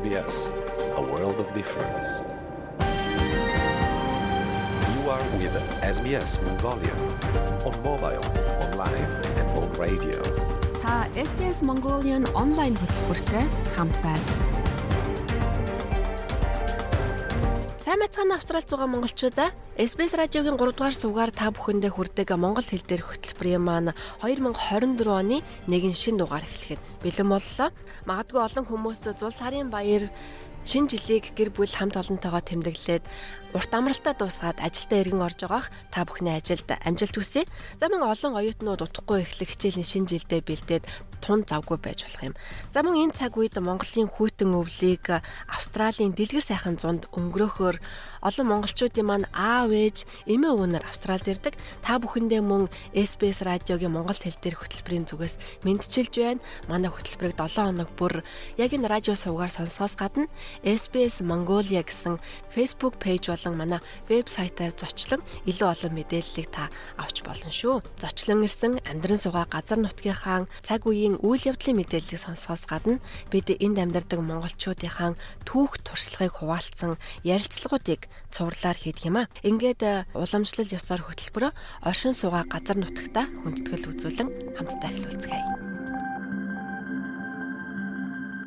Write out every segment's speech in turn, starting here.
SBS, a world of difference. You are with SBS Mongolia on mobile, online and on radio. Та SBS Mongolian онлайн хөтөлбөртэй хамт байна. Сайн мэцхан австрал зугаа монголчуудаа SBS радиогийн 3 дугаар сувгаар та бүхэндээ хүрдэг монгол хэл дээрх хөтөлбөрийн маань 2024 оны нэгэн шин дугаар эхлэхэд бэлэн боллоо. Магадгүй олон хүмүүс зул сарын баяр шинэ жилийг гэр бүл хамт олонтойгоо тэмдэглээд урт амралтаа дуусгаад ажилдаа эргэн орж байгаах та бүхний ажилд амжилт хүсье. За мөн олон оюутнууд утгагүй эхлэх хичээлийн шинэ жилдээ бэлдээд тун завгүй байж болох юм. За мөн энэ цаг үед Монголын хүйтэн өвлийг Австралийн дэлгэр сайхан зунд өнгөрөөхөөр олон монголчуудын маань аав ээж эмээ өвнөр Австралид ирдэг. Та бүхэндээ мөн SBS радиогийн Монгол хэл дээрх хөтөлбөрийн зүгээс мэдчилж байна. Манай хөтөлбөрийг 7 хоног бүр яг энэ радио сувгаар сонсоос гадна SBS Mongolia гэсэн Facebook пэйж болон манай вебсайтаар зочлон илүү олон мэдээллийг та авч болно шүү. Зочлон ирсэн амьдран суугаа газар нутгийнхаа цаг үеийн үйл явдлын мэдээллийг сонсохоос гадна бид энд амьдардаг монголчуудынхаа түүх туршлагыг хуваалцсан ярилцлагуудыг цувралаар хийдэг юм а. Ингээд э, уламжлал ёсоор хөтөлбөрөө оршин суугаа газар нутагта хүндэтгэл үзүүлэн хамтдаа эхлүүлцгээе.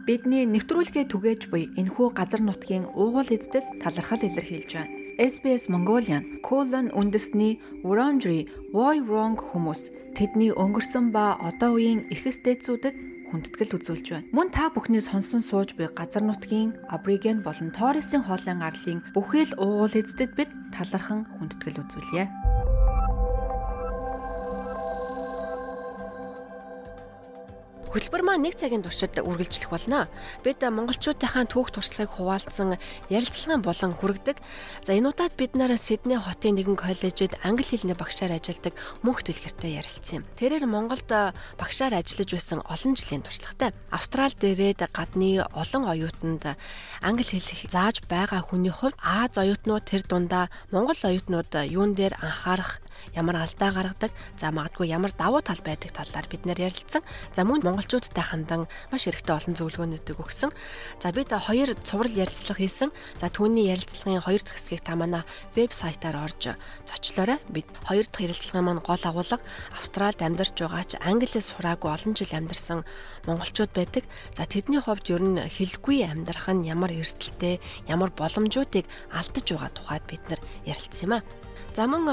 Бидний нэвтрүүлгээ түгээж буй энэхүү газар нутгийн уугуул эздэд талархал илэрхийлж байна. SBS Mongolian колон үндэсний Wurundjeri Woi Wurrung хүмүүс тэдний өнгөрсөн ба одоо үеийн эхэс дээдсүүдэд хүндэтгэл үзүүлж байна. Мөн та бүхний сонсон сууж буй газар нутгийн Абориген болон Торресын хоолын арлын бүхэл уугуул эздэд бид талархан хүндэтгэл үзүүлье. Хөтөлбөр маань нэг цагийн туршид үргэлжлэх болно. Бид монголчуудынхаа түүх туршлагыг хуваалцсан ярилцлагын болон хүргэдэг. За энэ удаад бид нараа Сидней хотын нэгэн коллежид англи хэлний багшаар ажилладаг мөнх дэлгэртэй ярилцсан юм. Тэрээр Монголд багшаар ажиллаж байсан олон жилийн туршлагатай. Австрал дээрээд гадны олон оюутанд англи хэл зааж байгаа хүний хувьд Аз оюутнууд тэр дундаа монгол оюутнууд юун дээр анхаарах ямар алдаа гаргадаг, за магадгүй ямар давуу тал байдаг талаар бид нэр ярилцсан. За мөн монголчуудтай хандан маш хэрэгтэй олон зөвлөгөөнүүдийг өгсөн. За бид хоёр цуврал ярилцлага хийсэн. За түүний ярилцлагын хоёр дахь хэсгийг та манай вебсайтаар орж зочлоорой. Бид хоёр дахь ярилцлагын маань гол агуулга Австралид амьдарч байгаа ч англиэс сураагүй олон жил амьдарсан монголчууд байдаг. За тэдний хувьд ер нь хэлгүй амьдрах нь ямар эрсдэлтэй, ямар боломжуудыг алдаж байгаа тухайд бид нар ярилцсан юм а. За мөн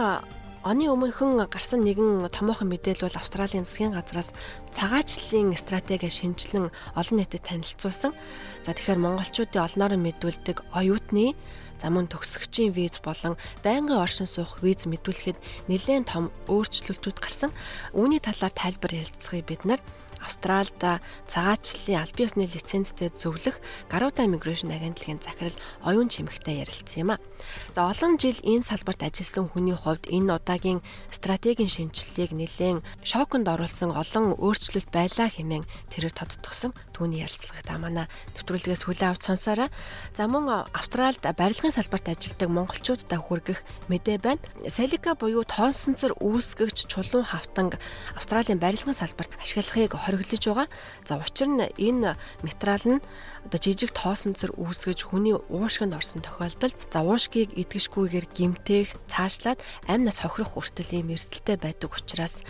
Оны өмнөхөн гарсан нэгэн томоохон мэдээлэл бол Австралийн засгийн газраас цагаачлалын стратеги шинжилэн олон нийтэд танилцуулсан. За тэгэхээр монголчуудын олноор мэдүүлдэг оюутны за мөн төгсөгчийн виз болон байнгын оршин суух виз мэдүүлэхэд нэлээд том өөрчлөлтүүд гарсан. Үүний талаар тайлбар ярилцахыг бид нар Австралид цагаачлалын аль биесны лицензтэй зөвлөх Garuda Immigration агентлагийн захирал оюун чимэгтэй ярилцсан юм а. За олон жил энэ салбарт ажилласан хүний хувьд энэ удаагийн стратегийн шинжилгээг нэлээд шоконд оруулсан олон өөрчлөлт байлаа хэмээн тэрээр тодтгосон түүний ярилцлагыг та манай нэвтрүүлгээс хүлээн авч сонсоорой. За мөн Австралид барилгын салбарт ажилладаг монголчуудтай хүргэх мэдээ байна. Салика буюу тоонсонцор үүсгэгч чулуун хавтанг Австралийн барилгын салбарт ашиглахыг хориглож байгаа. За учир нь энэ материал нь одоо жижиг тоосонцор үүсгэж хүний уушгинд орсон тохиолдолд за уушгийг идгэшгүйгээр гимтэх, цаашлаад амь нас хохирох хүртэл ийм эрсдэлтэй байдаг учраас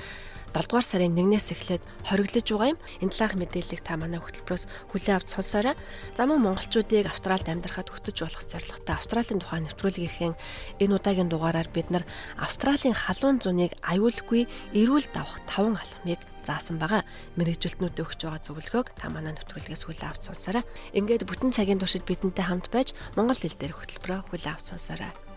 7 дугаар сарын 1-ээс эхлээд хориглож байгаа юм. Энэ талаарх мэдээллийг та манай хөтөлбөрөөс хүлээн авч сонсоорой. За мөн монголчуудыг Австралид амьдрахад хөтөж болох зорилготой Австралийн тухай нэвтрүүлгийнхээ энэ удаагийн дугаараар бид нар Австралийн халуун зуныг аюулгүй эрүүл давах 5 алхмыг заасан байгаа. Мэргэжилтнүүдэд өгч байгаа зөвлөгөөг та манай нэвтрүүлгээс хүлээн авч сонсоорой. Ингээд бүтэн цагийн туршид бидэнтэй хамт байж монгол хэл дээр хөтөлбөрөө хүлээн авч сонсоорой.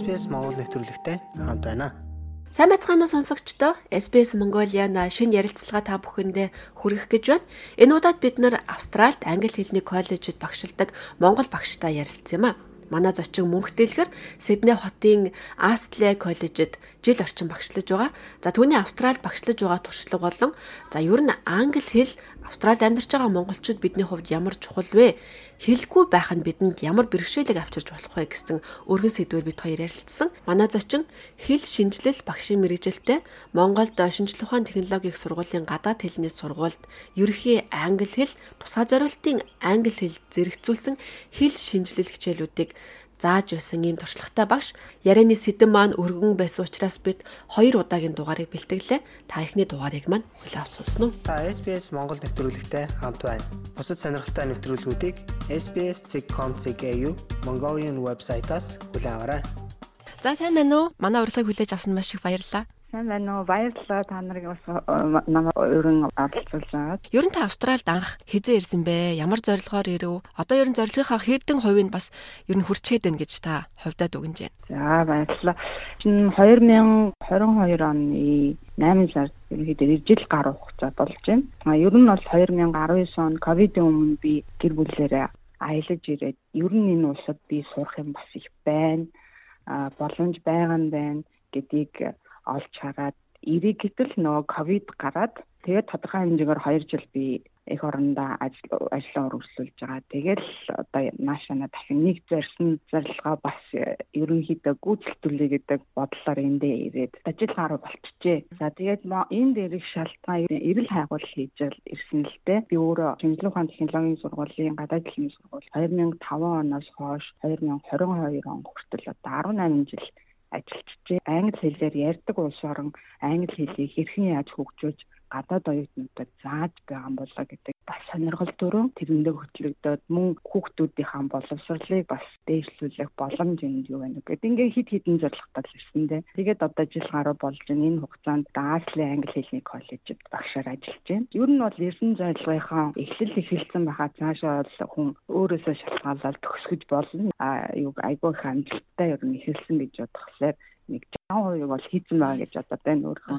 SBS Монгол нэвтрүүлэгтэй хамт байна. Сайн бацгаана сонсогчдоо SBS Mongolian шинэ ярилцлага та бүхэндээ хүргэх гэж байна. Энэ удаад бид нар Австральд англи хэлний коллежид багшилдаг монгол багштай ярилцсан юм а. Манай зочин мөнх дэлгэр Сидней хотын Astley коллежид жил орчим багшлаж байгаа. За түүний Австральд багшлаж байгаа туршлага болон за ер нь англи хэл Австральд амьдарч байгаа монголчууд бидний хувьд ямар чухал вэ? Хэлэхгүй байх нь бидэнд ямар бэрхшээлийг авчирч болох вэ гэсэн өргөн сэдвээр бид хоёр ярилцсан. Манай зочин хэл шинжилэл багшийн мэрэгжилтэй Монголд шинжлэх ухааны технологийн сургуулийн гадаад хэлний сургуульд ерөнхий англи хэл тусгай зорилтын англи хэл зэрэгцүүлсэн хэл шинжилэл хичээлүүдийг зааж байсан ийм туршлагатай багш ярианы сэдэн маань өргөн байсан учраас бид хоёр удаагийн дугаарыг бэлтгэлээ. Та ихний дугаарыг маань хүлээн авч сонсно уу? Та SBS Монгол нэвтрүүлэгтэй хамт байна. Бусад сонирхолтой нэвтрүүлгүүдийг SBS.com.cg Mongolian вебсайтаас хүлээн аваарай. За сайн байна уу? Манай урилгыг хүлээж авсан маш их баярлалаа. Сайн байна уу? Баярлалаа та нарыг бас намайг өрн оролцуулж байгаад. Ер нь та Австралид анх хизээ ирсэн бэ? Ямар зорилгоор ирэв? Одоо ер нь зорилгынхаа хэдэн хувийг бас ер нь хүрчээд байна гэж та хувьдаа дүгнэж байна. За баярлалаа. Чин 2022 оны 8 сард ерөнхийдөө жил гаруй хугацаа болж байна. А ер нь бол 2019 он ковидын өмнө би гэр бүлээрээ аялаж ирээд ер нь энэ улсад би сурах юм бас их байна. А боломж байгаа нь байна гэдгийг олж хараад эрэг гэтэл нөгөө ковид гараад тэгээд тодорхой хэмжээгээр 2 жил би эх орондоо ажил ажлаа үргэлжлүүлж байгаа. Тэгэл одоо наашаа дахин нэг зорьсон зорилгоо бас ерөнхийдөө гүйцэлтүүлээ гэдэг бодлоор эндээ ирээд ажил гараа болчихжээ. За тэгээд энд ирэх шалтгаан эрэл хайгуул хийж ирсэн л дээ. Би өөрөө шинжилгээ ухааны технологийн сургуулийн гадаад дэлхийн сургууль 2005 оноос хойш 2022 он хүртэл одоо 18 жил ажиллажээ. Англи хэлээр ярьдаг улс орон англи хэлийг хэрхэн яаж хөгжүүлж гадаад оюутнуудад зааж байгаа юм болоо гэдэг бас сонирхол төрөө тэрэндээ хөтлөгдөд мөн хүүхдүүдийнхээ боловсролыг бас дээшлүүлэх боломж энд юу байна гэдэг. Ингээ хид хідэн зорилготой ирсэн дээ. Тэгээд одоо жил гаруй болж энэ хугацаанд Дасли англи хэлний коллежид багшаар ажиллаж байна. Ер нь бол эрдэнэ зорилгынхаа эхлэл эхэлсэн байхад цаашаа бол хүн өөрөөсөө шалтгаалаад төгсгөж болно. А юу айгүй их амжилттай ер нь эхэлсэн гэж бодохлоор нэг 60% бол хийцэн байгаа гэж бодоод байна өөрөө.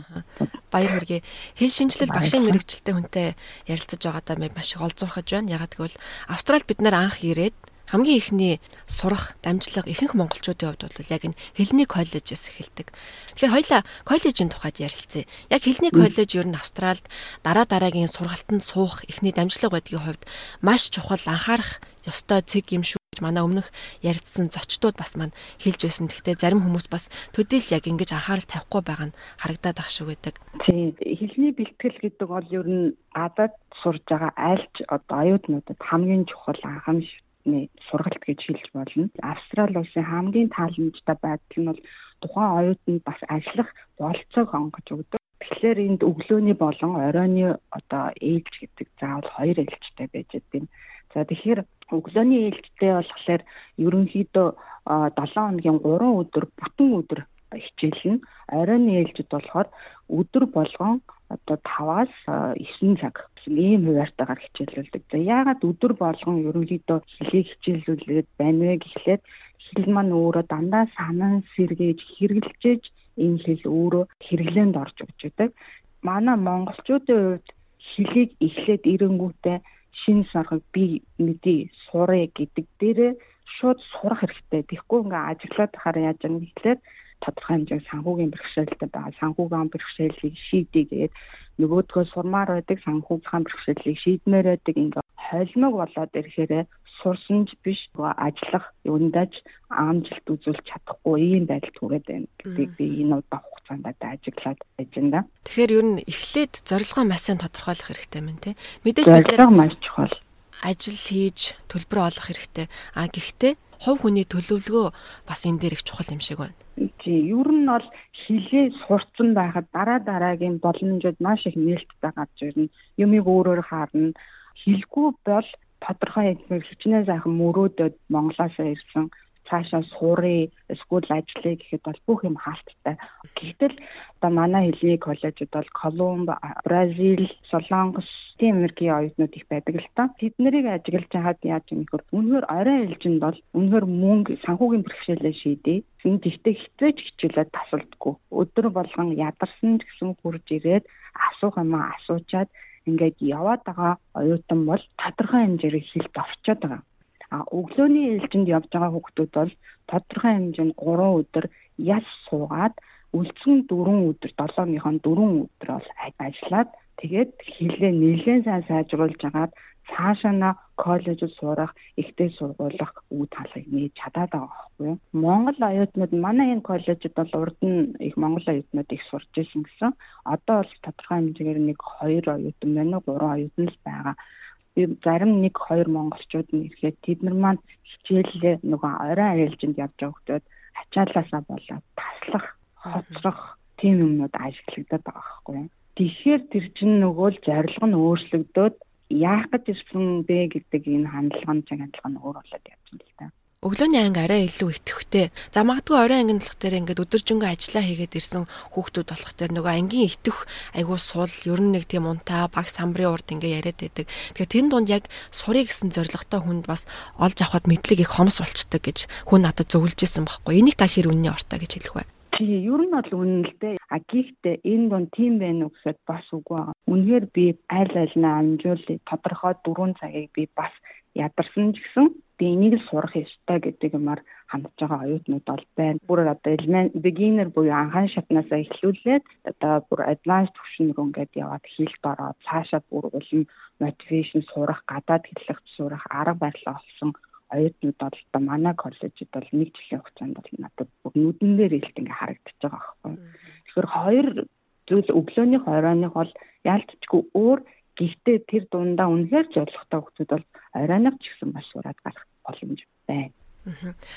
Баяр хүргэе. Хэл шинжилэл багшийн мэрэгчлэлтэй хүнтэй ярилцаж байгаадаа маш их олзуурхаж байна. Ягаад гэвэл Австралид бид нар анх ирээд хамгийн ихний сурах дамжлага ихэнх монголчуудын хувьд бол яг энэ хэлний коллежээс эхэлдэг. Тэгэхээр хоёлаа коллежийн тухайд ярилцъя. Яг хэлний коллеж ер нь Австралид дараа дараагийн сургалтанд суух ихний дамжлага байдгийн хувьд маш чухал анхаарах ёстой цэг юм шүү манай өмнөх ярилцсан зочдууд бас маань хэлж байсан. Гэхдээ зарим хүмүүс бас төдийл яг ингэж анхаарал тавихгүй байгаа нь харагдаад ах шиг байдаг. Тийм. Хэлний бэлтгэл гэдэг бол ер нь гадаад сурж байгаа альч одоо аюутнуудад хамгийн чухал анхаамшны сургалт гэж хэлж болно. Австрали улсын хамгийн тааламжтай байдал нь бол тухайн оюутанд бас ажиллах болцоог онгож өгдөг. Тэгэхээр энд өглөөний болон оройны одоо ээлж гэдэг заавал хоёр ээлжтэй байж байгаа юм. За тэгэхээр өглөөний ээлжтэй болохоор ерөнхийдөө 7 хоногийн 3 өдөр бүтэн өдөр хичээлнэ. Оройн ээлжид болохоор өдөр болгон одоо 5-аас 9 цаг ийм хуваарьтайгаар хичээлүүлдэг. За яагаад өдөр болгон ерөнхийдөө хэлийг хичээлүүлээд байна вэ гэхлээр хэл маань өөрөө дандаа санан сэргээж хэрэгжилж энэ хэл өөрөө хэрэглээнд орж өгч байдаг. Манай монголчуудын хувьд хэлийг эхлээд ирэнгүүтээ шинэ сархаг би мэдээ сурах гэдэг дээрээ шууд сурах хэрэгтэй. Тэгэхгүй ингээ ажиглаад тахаар яаж юм гэхлээр тодорхой хэмжээний санхүүгийн бэрхшээлтэй байгаа. Санхүүгийн бэрхшээлийг шийдэе гэдэг нөгөөдгөө сурмаар байдаг санхүүгийн бэрхшээлийг шийдмээр байдаг ингээ холимог болоод ирэхээр сурсан ч биш ажиллах юундаж амжилт үзүүлж чадахгүй ийм байдал түрээд байна гэдгийг би энэ удаа хугацаанд ажиглаад байж байна. Тэгэхээр ер нь эхлээд зорилгоо маш сайн тодорхойлох хэрэгтэй мэн тий. Мэдээж бид нэр маш чухал ажил хийж төлбөр олох хэрэгтэй. А гэхдээ хувь хүний төлөвлөгөө бас энэ дээр их чухал юм шиг байна. Тий, ер нь бол хилээ сурцсан байхад дараа дараагийн боломжууд маш их нээлттэй гарч ирнэ. Юмыг өөрөөр харна. Хилгүй бол тодорхой хичнээн сайхан мөрөөдөд Монголоос ирсэн цаашаа суурь эсвэл ажиллая гэхэд бол бүх юм хаалттай. Гэтэл одоо манай хэлний коллежид бол Колумб, Бразил, Солонгос, Америкийн оюутнууд их байдаг л та. Тэд нарыг ажиглаж хаад яаж юм ихөр үнэхээр орой ээлжинд бол үнэхээр мөнгө санхүүгийн бэрхшээлээ шийдэе. Зин гэхдээ хизээж хичээлээ тасалдаггүй. Өдөр болгон ядарсан гэсэн хурж ирээд асуух юм асуучаад ингээд яваад байгаа оюутан бол тодорхой хэмжээр хилд овчоод байгаа. А өглөөний ээлжинд явж байгаа хүүхдүүд бол тодорхой хэмжээнд 3 өдөр яс суугаад үлдсэн 4 өдөр 7-ныхон 4 өдөр бол ажиллаад тэгээд хилээ нэлээд сайн сайжруулж агаад цаашаана коллежид сурах, ихтэй сургуулах үе талыг нээж чадаад байгаа байхгүй юу. Монгол оюутнууд манай энэ коллежид бол урд нь их монгол оюутнууд их сурч ирсэн гэсэн. Одоо бол тодорхой хэмжээгээр нэг 2 оюутан байна уу, 3 оюутан л байгаа. Би зарим нэг 2 монголчууд нь ирэхэд тэд нар маань хичээлээ нөгөө орой айлжинд явж байгаа хүмүүс ачаалаасаа болоод таслах, хоцрох тийм юмнууд ажиглагдаад байгаа байхгүй юу. Тэгэхээр тэр чинь нөгөө л зорилго нь өөрчлөгдөөд яах гэж ирсэн бэ гэдэг энэ хандлага нь чиг хандлага нь өөр болоод явж байна л та. Өглөөний анги арай илүү итгэвтэй. За магадгүй орой анги болох дээр ингээд өдөржингөө ажиллаа хийгээд ирсэн хүүхдүүд болох дээр нөгөө ангийн итэх айгуу сул ер нь нэг тийм унтаа баг самбарын урд ингээ яриад байдаг. Тэгэхээр тэн дунд яг сурыг гэсэн зоригтой хүнд бас олж авахд мэдлэг их хомс болчдөг гэж хүн надад зөвлөж исэн байхгүй. Энийг та хэр үнний ортой гэж хэлэх вэ? Тий, ер нь бол үнэн л дээ. А гэхдээ энэ дунд тийм байна уу гэхэд бас үгүй байгаа. Үнэхээр би аль альнаа амжуулъя. Тодорхой 4 цагийг би бас ядарсан ч гэсэн би энийг л сурах ёстой гэдэг юмар хандж байгаа оюутнууд бол байна. Бүр одоо beginner буюу анхаан шатнасаа эхлүүлээд одоо бүр advanced түвшин рүү ингээд яваад хийлт ороод цаашаа бүр улам motivation сурах, гадаад хэллэгч сурах арга барилаа олсон оюутнууд бол одоо манай коллежид бол нэг жилийн хугацаанд бол надад бүр нүдэн дээр илт ингээ харагдаж байгаа байхгүй. Тэгэхээр хоёр зүйл өглөөний хорооных бол яалтчгүй өөр Гэхдээ тэр дундаа үнэхээр зоригтой хүмүүс бол оройног ч гэсэн маш сураад гарах боломж байна.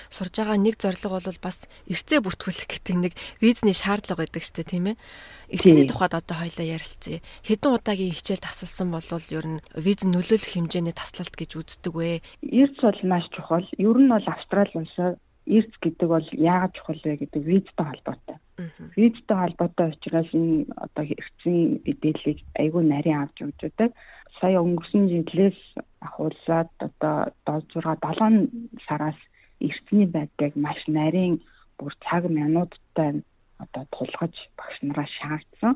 Сурж байгаа нэг зорилго бол бас эрцээ бүртгүүлэх гэдэг нэг визний шаардлага байдаг шүү дээ тийм ээ. Эрцний тухайд одоо хоёлаа ярилцъя. Хэдэн удаагийн хичээл тасалсан бол ер нь виз нөлөөлөх хэмжээний таслалт гэж үздэг вэ? Эрц бол маш чухал. Ер нь бол Австрали улсаа эрц гэдэг бол яагаад чухал вэ гэдэг визтэй холбоотой. Визтэй холбоотой учраас энэ одоо эрцийн мэдээллийг айгүй нарийн авч өгч байдаг. Сая өнгөрсөн жилээс ахуулаад одоо 6 7 сараас эрцний байдлыг маш нарийн бүр цаг минуттай одоо тулгаж багш нараа шаардсан.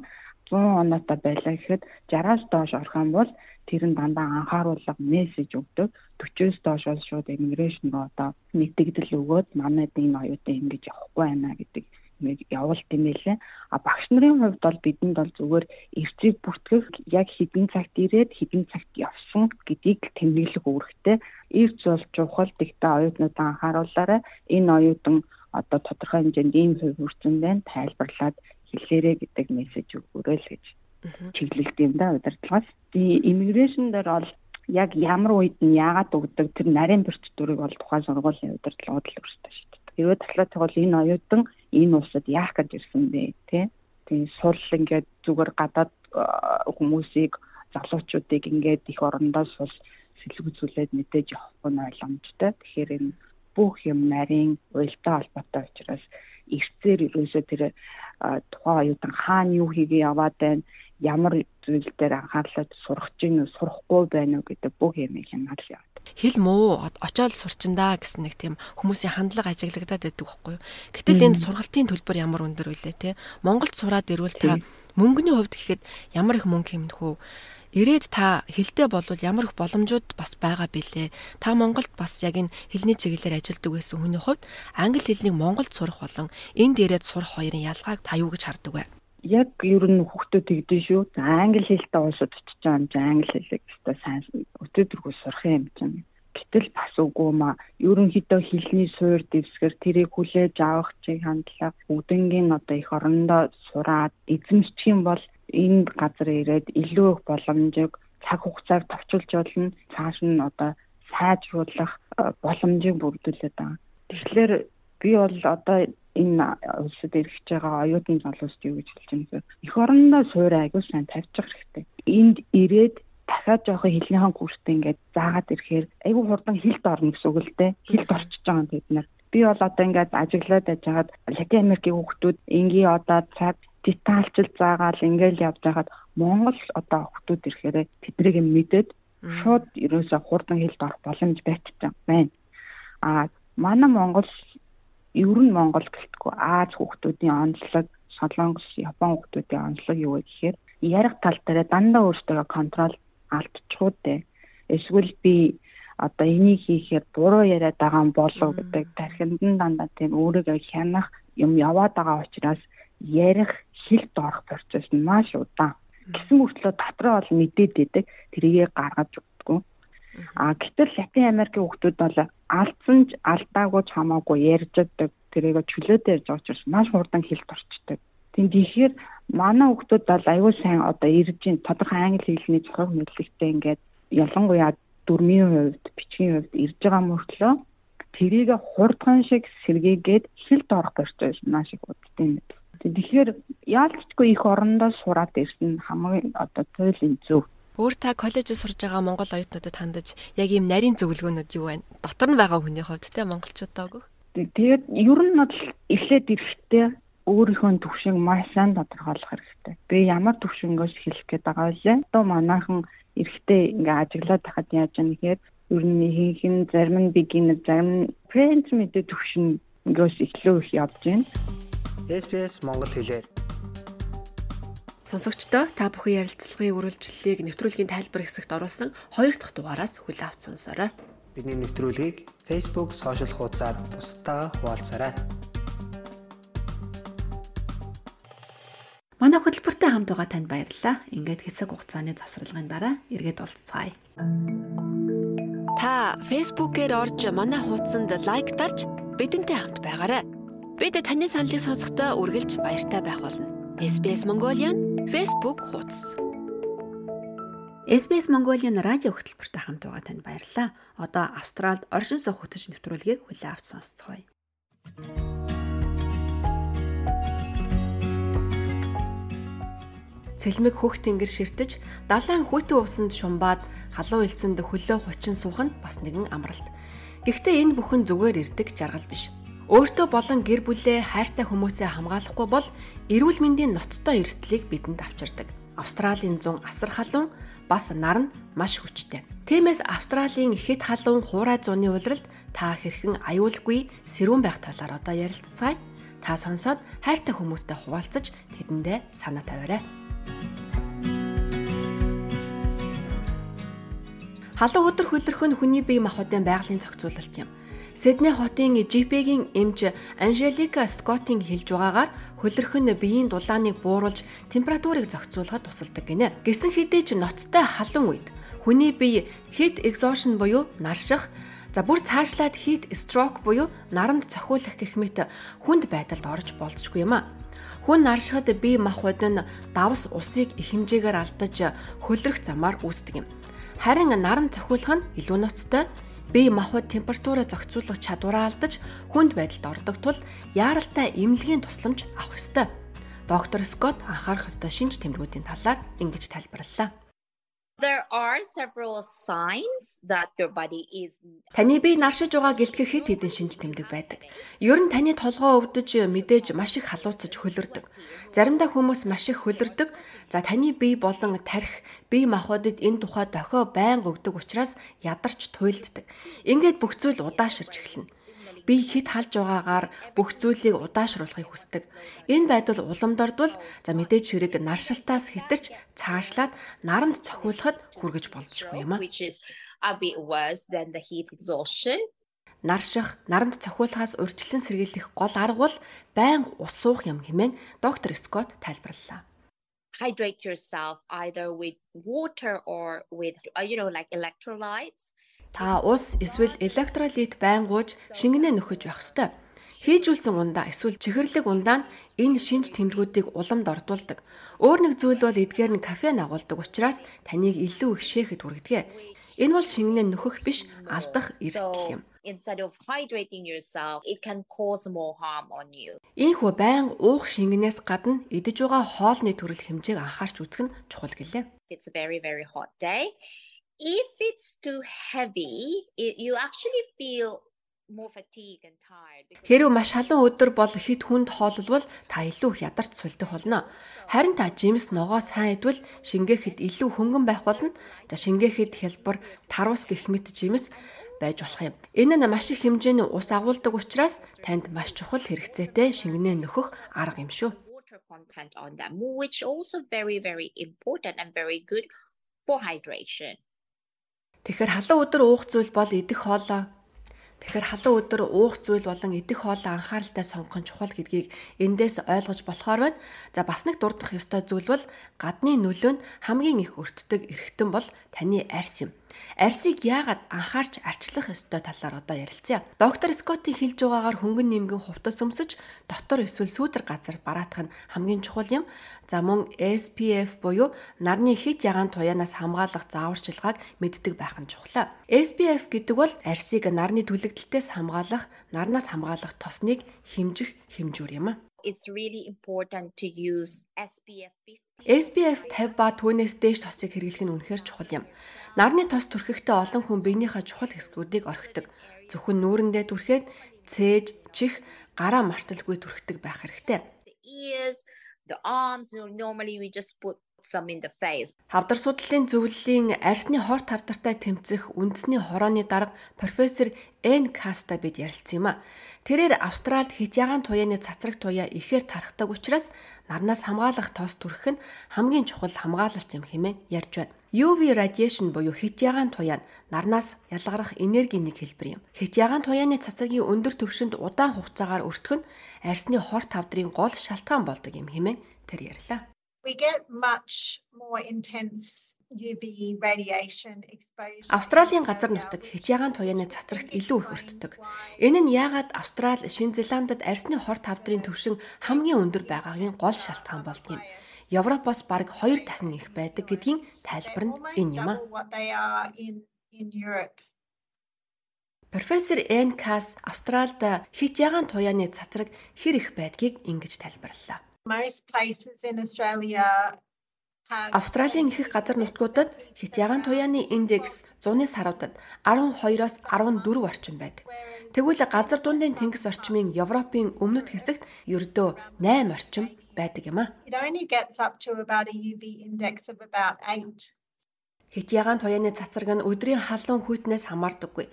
100 оноотой байлаа гэхэд 60-аас доош орох юм бол тэр нь дандаа анхааруулга мессеж өгдөг. 40-с доош бол шууд immigration руу одоо мэдээлэл өгөөд манайд энэ оюутан ингэж явахгүй байна гэдэг нэг явуулт юм байлээ. А багш нарын хувьд бол бидэнд бол зүгээр эрцийг бүртгэх яг хідэн цагт ирээд хідэн цагт явсан гэдгийг тэмдэглэх үүрэгтэй. Эрц бол чухал гэхдээ оюутнуудаа анхааруулаарай. Энэ оюутан одоо тодорхой хэмжээнд ийм хувь хүрсэн байна. Тайлбарлаад хэлээрэ гэдэг мессеж өгөөрэй л гэж чиглэлт юм да удирдлагаас. Die immigration дээр бол яг ямар үед нь яагаад өгдөг тэр нарийн процедурыг бол тухайн сургуулийн удирдлагууд л өөрсдөө. Хэрвээ таслаатай бол энэ оюутан энэ улсад яах гэж ирсэн бэ тий? Тэгээ сул ингээд зүгээр гадаад хүмүүсийг залуучуудыг ингээд их орондоо сул сэлгүүцүүлээд мэдээж явахгүй нь ойлгомжтой. Тэгэхээр энэ бүх юм нарийн уялдаа холбоотой учраас эрсээр ерөөсөө тэр тухайн оюутан хаана юу хийгээ яваад байна ямар зүйл дээр анхаарлаад сурах чинь сурахгүй байна уу гэдэг бүх юм хянаад яваад. Хэл мөө очоод сурчиндаа гэсэн нэг тийм хүмүүсийн хандлага ажиглагдаад байдаг байхгүй юу. Гэтэл энэ сургалтын төлбөр ямар өндөр вүлээ те. Монголд сураад ирвэл та мөнгөний хувьд гэхэд ямар их мөнгө хэмнэх үү? Ирээд та хилтэй болвол ямар их боломжууд бас байгаа бэлээ. Та Монголд бас яг энэ хэлний чиглэлээр ажилладаг байсан хүний хувьд англи хэлнийг Монголд сурах болон энд ирээд сурах хоёрын ялгааг та юу гэж хардаг вэ? Яг ер нь хүүхдүүд тэгдэж шүү. За англи хэлтэй уусад очиж байгаа юм чи англи хэлийг өстой сайн өтөөдөргөө сурах юм чинь. Гэтэл бас үгүй маа. Ерөнхийдөө хэлний суур дэвсгэр тэрийг хүлээж авах чиг хандлага бүгднгийн одоо их орондоо сураад эзэмшчих юм бол энэ газар ирээд илүү их боломжийг цаг хугацааг товчулж болно. Цааш нь одоо сайжруулах э, боломжийг бүрдүүлээд байгаа. Тэгэхээр би бол одоо энэ улсад ирэх байгаа оюутан залуусд юу гэж хэлж байгаа юм их орондоо суур айгуу сайн тавьчих хэрэгтэй. Энд ирээд дахиад жоохон хэлнийхэн курстэй ингээд заагаад ирэхээр айгүй хурдан хилд орно гэсэн үг л дээ. Хилд орчиж байгаа юм бид нар. Би бол одоо ингээд ажиглаад ажгаад Латин Америкийн хүүхдүүд энгийн одоо цаг детальчил заагаал ингээл явж байгаад Монгол одоо хүүхдүүд ирэхээр тэднийг мэдээд шууд ерөөсө хурдан хилд орох боломж байтсан байна. А манай Монгол ер нь Монгол гэлтгүй Аз хүүхдүүдийн онцлог, Солонгос, Япон хүүхдүүдийн онцлог юу вэ гэхээр ярих тал дээр дандаа өөртөө контрол алдчихгүй дээ. Эсвэл би одоо энийг хийхээр буруу яриад байгаа юм болов гэдэг тархинд нь дандаа тийм өөрийгөө хянах юм яваад байгаа учраас ярих хилд орох процесс нь маш удаан. Гэсэн мөртлөө дотроо бол мэдээд байдаг тэрийгэ гаргаж өгдөг. А гэтэл Латин Америкийн хүүхдүүд бол алдсан ч алдаагүй ч хамаагүй ярьж байдаг. Тэрийг чөлөөтэй ярьж байгаа учраас маш хурдан хэлд орчдөг. Тийм тэгэхээр манай хүүхдүүд бол аюул сайн одоо ирж ин тодорхой англи хэлний зохиог мэдлэгтэй ингээд ялангуяа дөрмийн хувьд, бичгийн хувьд ирж байгаа мөртлөө тэрийг хурдхан шиг сэргийгээд хэлд орох процесс маш их удаа юм. Тэгэхээр яалтчгүй их орондоо сураад ирсэн хамгийн одоо туйлын зөв Өөр та коллежид сурж байгаа монгол оюутнуудад хандаж яг ийм нарийн зөвлөгөөнүүд юу байна? Дотор нь байгаа хүний хувьд те монголчуудаа өгөх. Тэгээд ер нь бол эхлээд ирэхдээ өөрийнхөө төвшинг маш сайн тодорхойлох хэрэгтэй. Би ямар төвшингөөс хэлэх гээд байгаа вэ? Одоо манайхан эрэхтэй ингээ ажиглаад байхад яаж яах нэхэд ер нь ихэнх нь зарим нь beginner зарим нь intermediate төвшингөөс илүү их явж байна. SPS Монгол хэлээр Сонсогчдоо та бүхэн ярилцлагын үргэлжлэлийг нэвтрүүлгийн тайлбар хэсэгт оруулсан 2 дахь дугаараас хүлээ авч сонсоорой. Бидний нэвтрүүлгийг Facebook сошиал хуудасаар бусдаа хуваалцаарай. Манай хөтөлбөртэй хамт байгаа танд баярлалаа. Ингээд хэсэг хугацааны завсралгын дараа эргээд уулзцаая. Та Facebook-ээр орж манай хуудсанд лайк дарж бидэнтэй хамт байгаарай. Бид таны саналыг сонсохдоо үргэлж баяртай байх болно. SBS Mongolian Facebook хуудас. SBS Mongolian радио хөтөлбөртэй хамт байгаа танд баярлалаа. Одоо Австралид оршин суух хөтөч нэвтрүүлгийг хүлээн авч сонсцгоё. Цэлмэг хөх тэнгэр ширтэж, далайн хүйтэн усанд шумбаад халуун элсэнд хөлөө хучин суух нь бас нэгэн амралт. Гэхдээ энэ бүхэн зүгээр ирдэг жаргал биш. Өөртөө болон гэр бүлээ хайртай хүмүүсээ хамгаалахгүй бол эрүүл мэндийн ноцтой эрсдлийг бидэнд авчирдаг. Австралийн зун асар халуун бас нар нь маш хүчтэй. Тиймээс Австралийн ихэд халуун хуурай зууны улиралд та хэрхэн аюулгүй сэрүүн байх талаар одоо ярилцгаая. Та сонсоод хайртай хүмүүстэй хуваалцаж тэдэндээ санаа тавиарай. Халуун өдөр хөлөрх нь хүний бие махбодын байгалийн зохицуулалт юм. Сидней хотын GP-гийн эмч Анжелика Скоттинг хэлж байгаагаар хөлөрх нь биеийн дулааныг бууруулж температурыг зохицуулахад тусалдаг гинэ. Гэсэн хэдий ч ноцтой халуун үед хүний бие heat exhaustion буюу нарших За бүр цаашлаад heat stroke буюу наранд цохиулах гэх мэт хүнд байдалд орж болцсогүй юм а. Хүн наршихад бие махбод нь давс усыг их хэмжээгээр алдаж хөлрөх замаар үүсдэг юм. Харин наран цохиулах нь илүү ноцтой бие махбод температураа зохицуулах чадвараа алдаж хүнд байдалд ордог тул яаралтай эмнэлгийн тусламж авах ёстой. Доктор Скот анхаарах ёстой шинж тэмдгүүдийн талаар ингэж тайлбарллаа. There are several signs that your body is Таны бие наршиж байгаа гэлтгэх хэд хэдэн шинж тэмдэг байдаг. Ер нь таны толгоо өвдөж мэдээж маш их халууцаж хөлөрдөг. Заримдаа хүмүүс маш их хөлөрдөг. За таны бие болон тарих бие махбодод энэ тухай дохио байн өгдөг учраас ядарч туйлддаг. Ингээд бүх зүйл удааширч эхэлнэ би хит халж байгаагаар бүх зүйлийг удаашруулахыг хүсдэг. Энэ байдал уламдордвол за мэдээж хэрэг наршилтаас хэтэрч цаашлаад наранд цохиулахад хүргэж болзошгүй юм а. Нарших, наранд цохиулахаас урьдчилан сэргийлэх гол арга бол байнга ус суух юм хэмээн доктор Скот тайлбарллаа hydrate yourself either with water or with uh, you know like electrolytes Та ус эсвэл электролит байнгууж шингэнэ нөхөж байх ёстой. Хийжүүлсэн ундаа эсвэл чихэрлэг ундаа нь энэ шинж тэмдгүүдийг уламд ордуулдаг. Өөр нэг зүйл бол эдгээр нь кофеин агуулдаг учраас таныг илүү их шээхэд хүргэдэг. Энэ бол шингэнэ нөхөх биш алдах эрсдэл юм. Instead of hydrating yourself, it can cause more harm on you. Ийхүү байн уух шингэнээс гадна идэж байгаа хоолны төрөл хэмжээг анхаарч үзэх нь чухал гэлээ. It's a very very hot day if it's too heavy, it, you actually feel more fatigue and tired. Хэрвээ маш халуун өдөр бол хит хүнд хооллвол та илүү их ядарч сулдах болно. Харин та жимс ногоо сайн идвэл шингээхэд илүү хөнгөн байх болно. За шингээхэд хялбар, тарус гэх мэт жимс байж болох юм. Энэ нь маш их хэмжээний ус агуулдаг учраас танд маш чухал хэрэгцээтэй шингэнэ нөхөх арга юм шүү. content on them which also very very important and very good for hydration. Тэгэхээр халуун өдөр уух зүйл бол идэх хоолоо Тэгэхээр халуун өдөр уух зүйл болон идэх хоолоо анхааралтай сонгох нь чухал гэдгийг эндээс ойлгож болохоор байна. За бас нэг дурдах ёстой зүйл бол гадны нөлөө нь хамгийн их өртдөг эргэтэн бол таны арьс юм. Арьсыг яагаад анхаарч арчлах ёстой талаар одоо ярилцъя. Доктор Скотти хэлж байгаагаар хөнгөн нэмгэн хувцас өмсөж дотор эсвэл сүүдэр газар бараадах нь хамгийн чухал юм. За мөн SPF буюу нарны хит ягаан туяанаас хамгаалах зааварчилгааг мэддэг байх нь чухлаа. SPF гэдэг бол арьсыг нарны түлэгдэлтээс хамгаалах, нарнаас хамгаалах тосныг хэмжих хэмжүүр юм а. It's really important to use SPF 50. SPF 50 ба түүнээс дээш тосыг хэрэглэх нь үнэхээр чухал юм. Нарны тос түрхэхдээ олон хүн биенийхээ чухал хэсгүүдийг орхидог. Зөвхөн нүүрэндээ түрхээд цээж, чих, гараа марталгүй түрхдэг байх хэрэгтэй. Ears, the arms, normally we just put some in the face. Хавдар судлалын зөвлөлийн арсны хор тавдартай тэмцэх үндэсний хорооны дарга профессор Н Каста бид ярилцсан юм а. Тэрээр Австральд хитягаан туяаны цацраг туяа ихээр тархдаг учраас нарнаас хамгаалах тоос түрхэх нь хамгийн чухал хамгаалалт юм хэмээн ярьж байна. UV radiation буюу хитягаан туяа нь нарнаас ялгарах энергийн нэг хэлбэр юм. Хитягаан туяаны цацрагийн өндөр түвшинд удаан хугацаагаар өртгөх нь арсны хор тавдрын гол шалтгаан болдог юм хэмээн тэр ярьлаа. We get much more intense UV radiation exposure. Австралийн газар нутаг хитягаан туяаны цацрагт илүү их өртдөг. Энэ нь яагаад Австрали, Шинэ Зеландад арсны хор тавдрын түвшин хамгийн өндөр байгаагийн гол шалтгаан болдгийм. Европоос бараг 2 дахин их байдаг гэдгийн тайлбар нь энэ юм а. Профессор Н Кас Австральд хитягаан туяаны цацраг хэр их байдгийг ингэж тайлбарллаа. Most places in Australia Австралийн ихэнх газар нутгуудад хитягаан туяаны индекс 100-ны саруудад 12-оос 14 орчим байдаг. Тэгвэл газар дундын тэнгис орчмын Европын өмнөд хэсэгт ердөө 8 орчим байдаг юм а. Хитягаан туяаны цацраг нь өдрийн халуун хүйтнээс хамаардаггүй.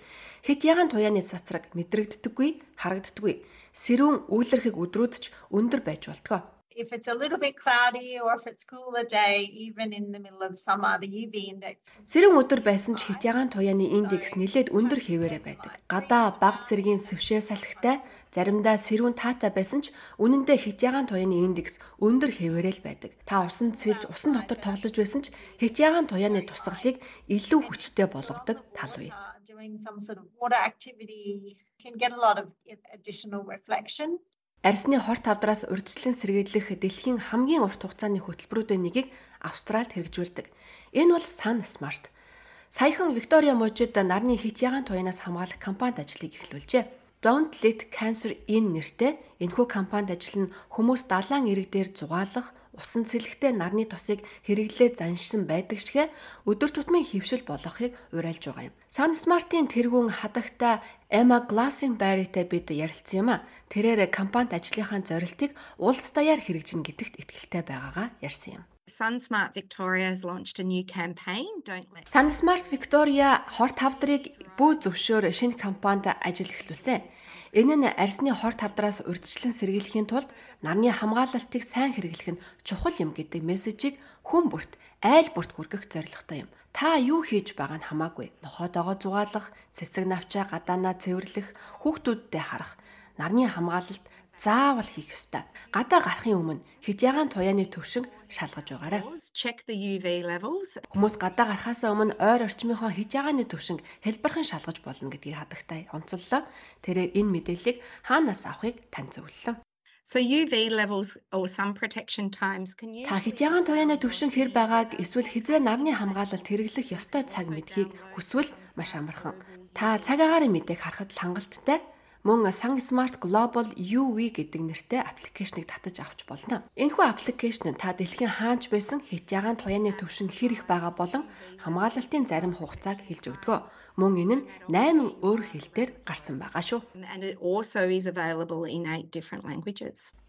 Хитягаан туяаны цацраг мэдрэгддэггүй, харагддаггүй. Сэрүүн үйлэрхэг өдрүүд ч өндөр байж болтгоо if it's a little bit cloudy or if it's cooler day even in the middle of summer the UV index Сэрэн өдөр байсан ч хитягаан туяаны индекс нэлээд өндөр хэвээрээ байдаг. Гадаа баг зэргийн сэвшээ салхитай заримдаа сэрүүн таатай байсан ч үнэндээ хитягаан туяаны индекс өндөр хэвээрээ л байдаг. Та усанд сэлж усан дотор тоглож байсан ч хитягаан туяаны тусгалыг илүү хүчтэй болгодог тал бий. Арсны хор тавдраас урьдчилан сэргийлэх дэлхийн хамгийн урт хугацааны хөтөлбөрүүдийн нэгийг Австралид хэрэгжүүлдэг. Энэ бол Sun Smart. Саяхан Виктория мужид нарны хитягаан туянаас хамгаалах компанид ажлыг эхлүүлжээ. Don't Let Cancer In нэртэй энэхүү компанид ажиллана хүмүүс далайн ирэг дээр зугаалах, усан цэлэгтэй нарны тосыг хэрэглээ заншсан байдаг шигэ өдөр тутмын хөвшил болгохыг уриалж байгаа юм. Sun Smart-ийн тэргүүн хадагта Emma Glasenberry-тэй бид ярилцсан юм а. Тэрээр компанид ажлынхаа зорилтыг улс даяар хэрэгжинэ гэдэгт итгэлтэй байгаагаа ярьсан юм. SunSmart Victoria has launched a new campaign Don't let SunSmart Victoria хор тавдрыг бүү зөвшөөр шинэ компанид ажил эхлүүлсэн. Энэ нь арсны хор тавдраас урьдчилан сэргийлэхийн тулд нарны хамгаалалтыг сайн хэрэглэх нь чухал юм гэдэг мессежийг хүн бүрт айл бүрт хүргэх зорилготой юм. Та юу хийж байгаа нь хамаагүй. Нохоодоогоо зугаалах, цэцэг навчаа гадаанаа цэвэрлэх, хүүхдүүдтэй харах нарны хамгаалалт заавал хийх ёстой. Гадаа гарахын өмнө хитягаан туяаны төвшин шалгаж байгаарай. Хүмүүс гадаа гарахаас өмнө ойр орчмынхоо хитягааны төвшинг хэлбэрхэн шалгаж болно гэдгийг хадагтай онцоллоо. Тэрээр энэ мэдээллийг хаанаас авахыг тань зөвлөлөө. So UV levels or sun protection times can you Та хитягаан туяаны төвшин хэр байгааг эсвэл хизээ нарны хамгаалалт хэрэглэх ёстой цаг мэдхийг хүсвэл маш амархан. Та цаг агаарын мэдээг харахад хангалттай мөн Sun Smart Global UV гэдэг нэртэй аппликейшнийг татаж авч болно. Энэхүү аппликейшн та дэлхийн хаанч байсан хитягаан туяаны төвшин хэр их байгаа болон хамгаалалтын зарим хугацааг хэлж өгдөг. Мөн энэ нь 8 өөр хэл дээр гарсан байгаа шүү.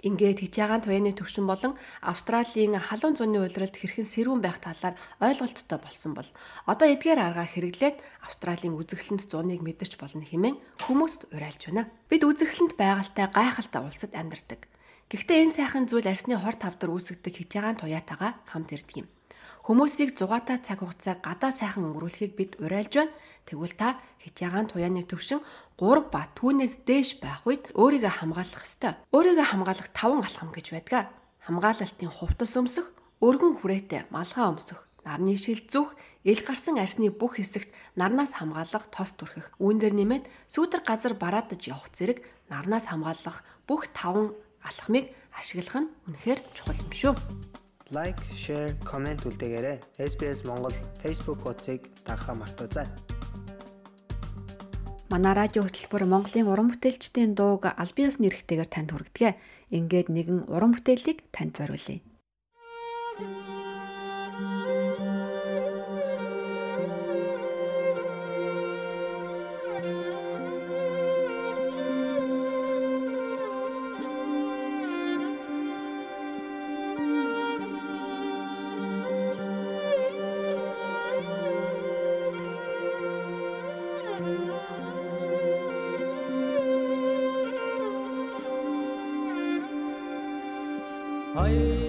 Ингээд хитягаан туяаны төвшин болон Австралийн халуун зуны улиралд хэрхэн сэрүүн байх талаар ойлголттой болсон бол одоо эдгээр арга хэрэглээд Австралийн үзэсгэлэнт зуныг мэдэрч болно хэмээн хүмүүст уриалж байна. Бид үзэсгэлэнт байгальтай гайхалтай улсад амьдардаг. Гэхдээ энэ сайхан зүйл арсны хор тавдар үүсгдэг хитягаан туяатайгаа хамт ирдэг юм. Хүмүүсийг зугаатай цаг хугацаа гадаа сайхан өнгөрүүлэхийг бид уриалж байна. Тэгвэл та хитягаан туяаны төвшин 3 ба түүнээс дээш байх үед өөрийгөө хамгаалах ёстой. Өөрийгөө хамгаалах 5 алхам гэж байдаг. Хамгаалалтын хувцас өмсөх, өргөн хүрээтэй малгай өмсөх, нарны шил зүх, ил гарсан арсны бүх хэсэгт нарнаас хамгаалах тос түрхэх. Үүн дээр нэмээд сүүдэр газар бараадаж явах зэрэг нарнаас хамгаалах бүх 5 алхмыг ашиглах нь үнэхээр чухал юм шүү. Лайк, share, comment үлдээгээрэй. SBS Монгол Facebook хуудсыг дагахаа мартаоцай. Манай радио хөтөлбөр Монголын уран бүтээлчдийн дууг аль биесны эрхтэйгээр танд хүргэдэг. Ингээд нэгэн уран бүтээлийг танд зориулъя. Манай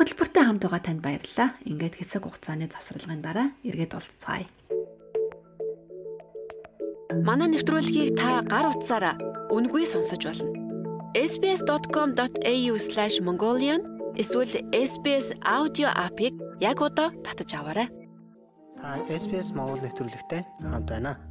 хөтөлбөртэй хамт байгаа танд баярлалаа. Ингээд хэсэг хугацааны завсралгын дараа эргээд уулзцаая. Манай нэвтрүүлгийг та гар утсаараа үнгүй сонсож болно. sbs.com.au/mongolian эсвэл SBS аудио апыг яг одоо татаж аваарай. Та SBS Монгол нэвтрүүлэгтэй хамт байна.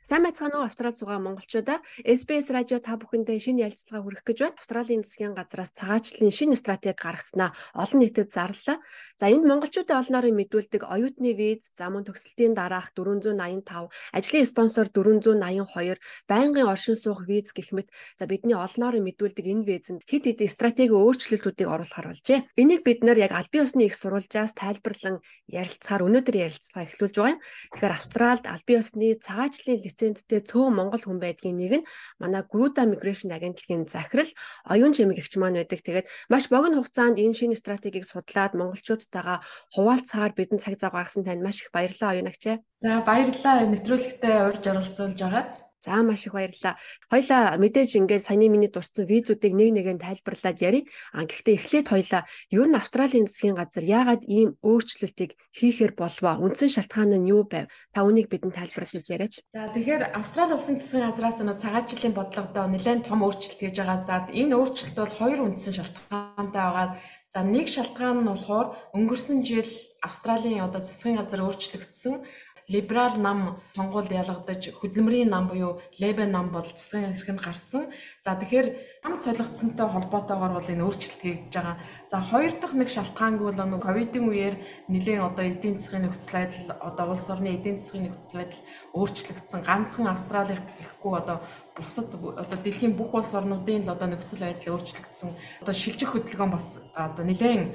Сайн байцгаана уу Австралид суугаа монголчуудаа SBS радио та бүхэндээ шинэ ярилцлага хүргэх гэж байна. Австралийн засгийн газраас цагаачлалын шинэ стратеги гаргаснаа олон нийтэд зарлаа. За энд монголчуудын олноорын мэдүүлдэг оюутны виз, за мөн төгсөлтийн дараах 485, ажлын спонсор 482, байнгын оршин суух виз гэх мэт за бидний олноорын мэдүүлдэг энэ визэнд хэд хэдэн стратеги өөрчлөлтүүдийг оруулахар болжээ. Энийг бид нэр яг аль бие усны их сурвалжаас тайлбарлан ярилцахаар өнөөдөр ярилцлага эхлүүлж байгаа юм. Тэгэхээр Австралид аль бие усны цагаачлалын лицензтэй цөөн монгол хүн байдгийн нэг нь манай Груда Migration агентлагийн захирал оюун чимэгч маань байдаг. Тэгээд маш богино хугацаанд энэ шинэ стратегийг судлаад монголчуудтайгаа хуваалцахаар бидэн цаг зав гаргасан танд маш их баярлалаа оюун агчаа. За баярлалаа нэвтрүүлэгтээ урьж оролцуулж байгаад. За маш их баярлалаа. Хоёлаа мэдээж ингээд саяны миний дурдсан визүүдийг нэг нэгээр тайлбарлаад ярив. А гэхдээ эхлээд хоёлаа ер нь Австралийн засгийн газар яагаад ийм өөрчлөлтийг хийхээр болвоо? Үндсэн шалтгаан нь юу байв? Та үнийг бидэнд тайлбарлаж яриач. За тэгэхээр Австрали улсын засгийн газраас нөө цагаачлалын бодлогодоо нэлээд том өөрчлөлт хийж байгаа. За энэ өөрчлөлт бол хоёр үндсэн шалтгаантай байгаа. За нэг шалтгаан нь болохоор өнгөрсөн жил Австралийн одоо засгийн газар өөрчлөгдсөн либерал нам сонгуульд ялгадаж хөдөлмөрийн нам буюу Лебен нам бол засгийн хэрхэнд гарсан. За тэгэхээр хамт солигдсонтой холбоотойгоор бол энэ өөрчлөлт хийж байгаа. За хоёр дахь нэг шалтгаанг бол нэг ковидын үеэр нэгэн одоо эдийн засгийн нөхцөл байдал одоо улс орны эдийн засгийн нөхцөл байдал өөрчлөгдсөн. Ганцхан Австралих гэхгүй одоо бусад одоо дэлхийн бүх улс орнуудын одоо нөхцөл байдал өөрчлөгдсөн. Одоо шилжих хөдөлгөөн бас одоо нэлээд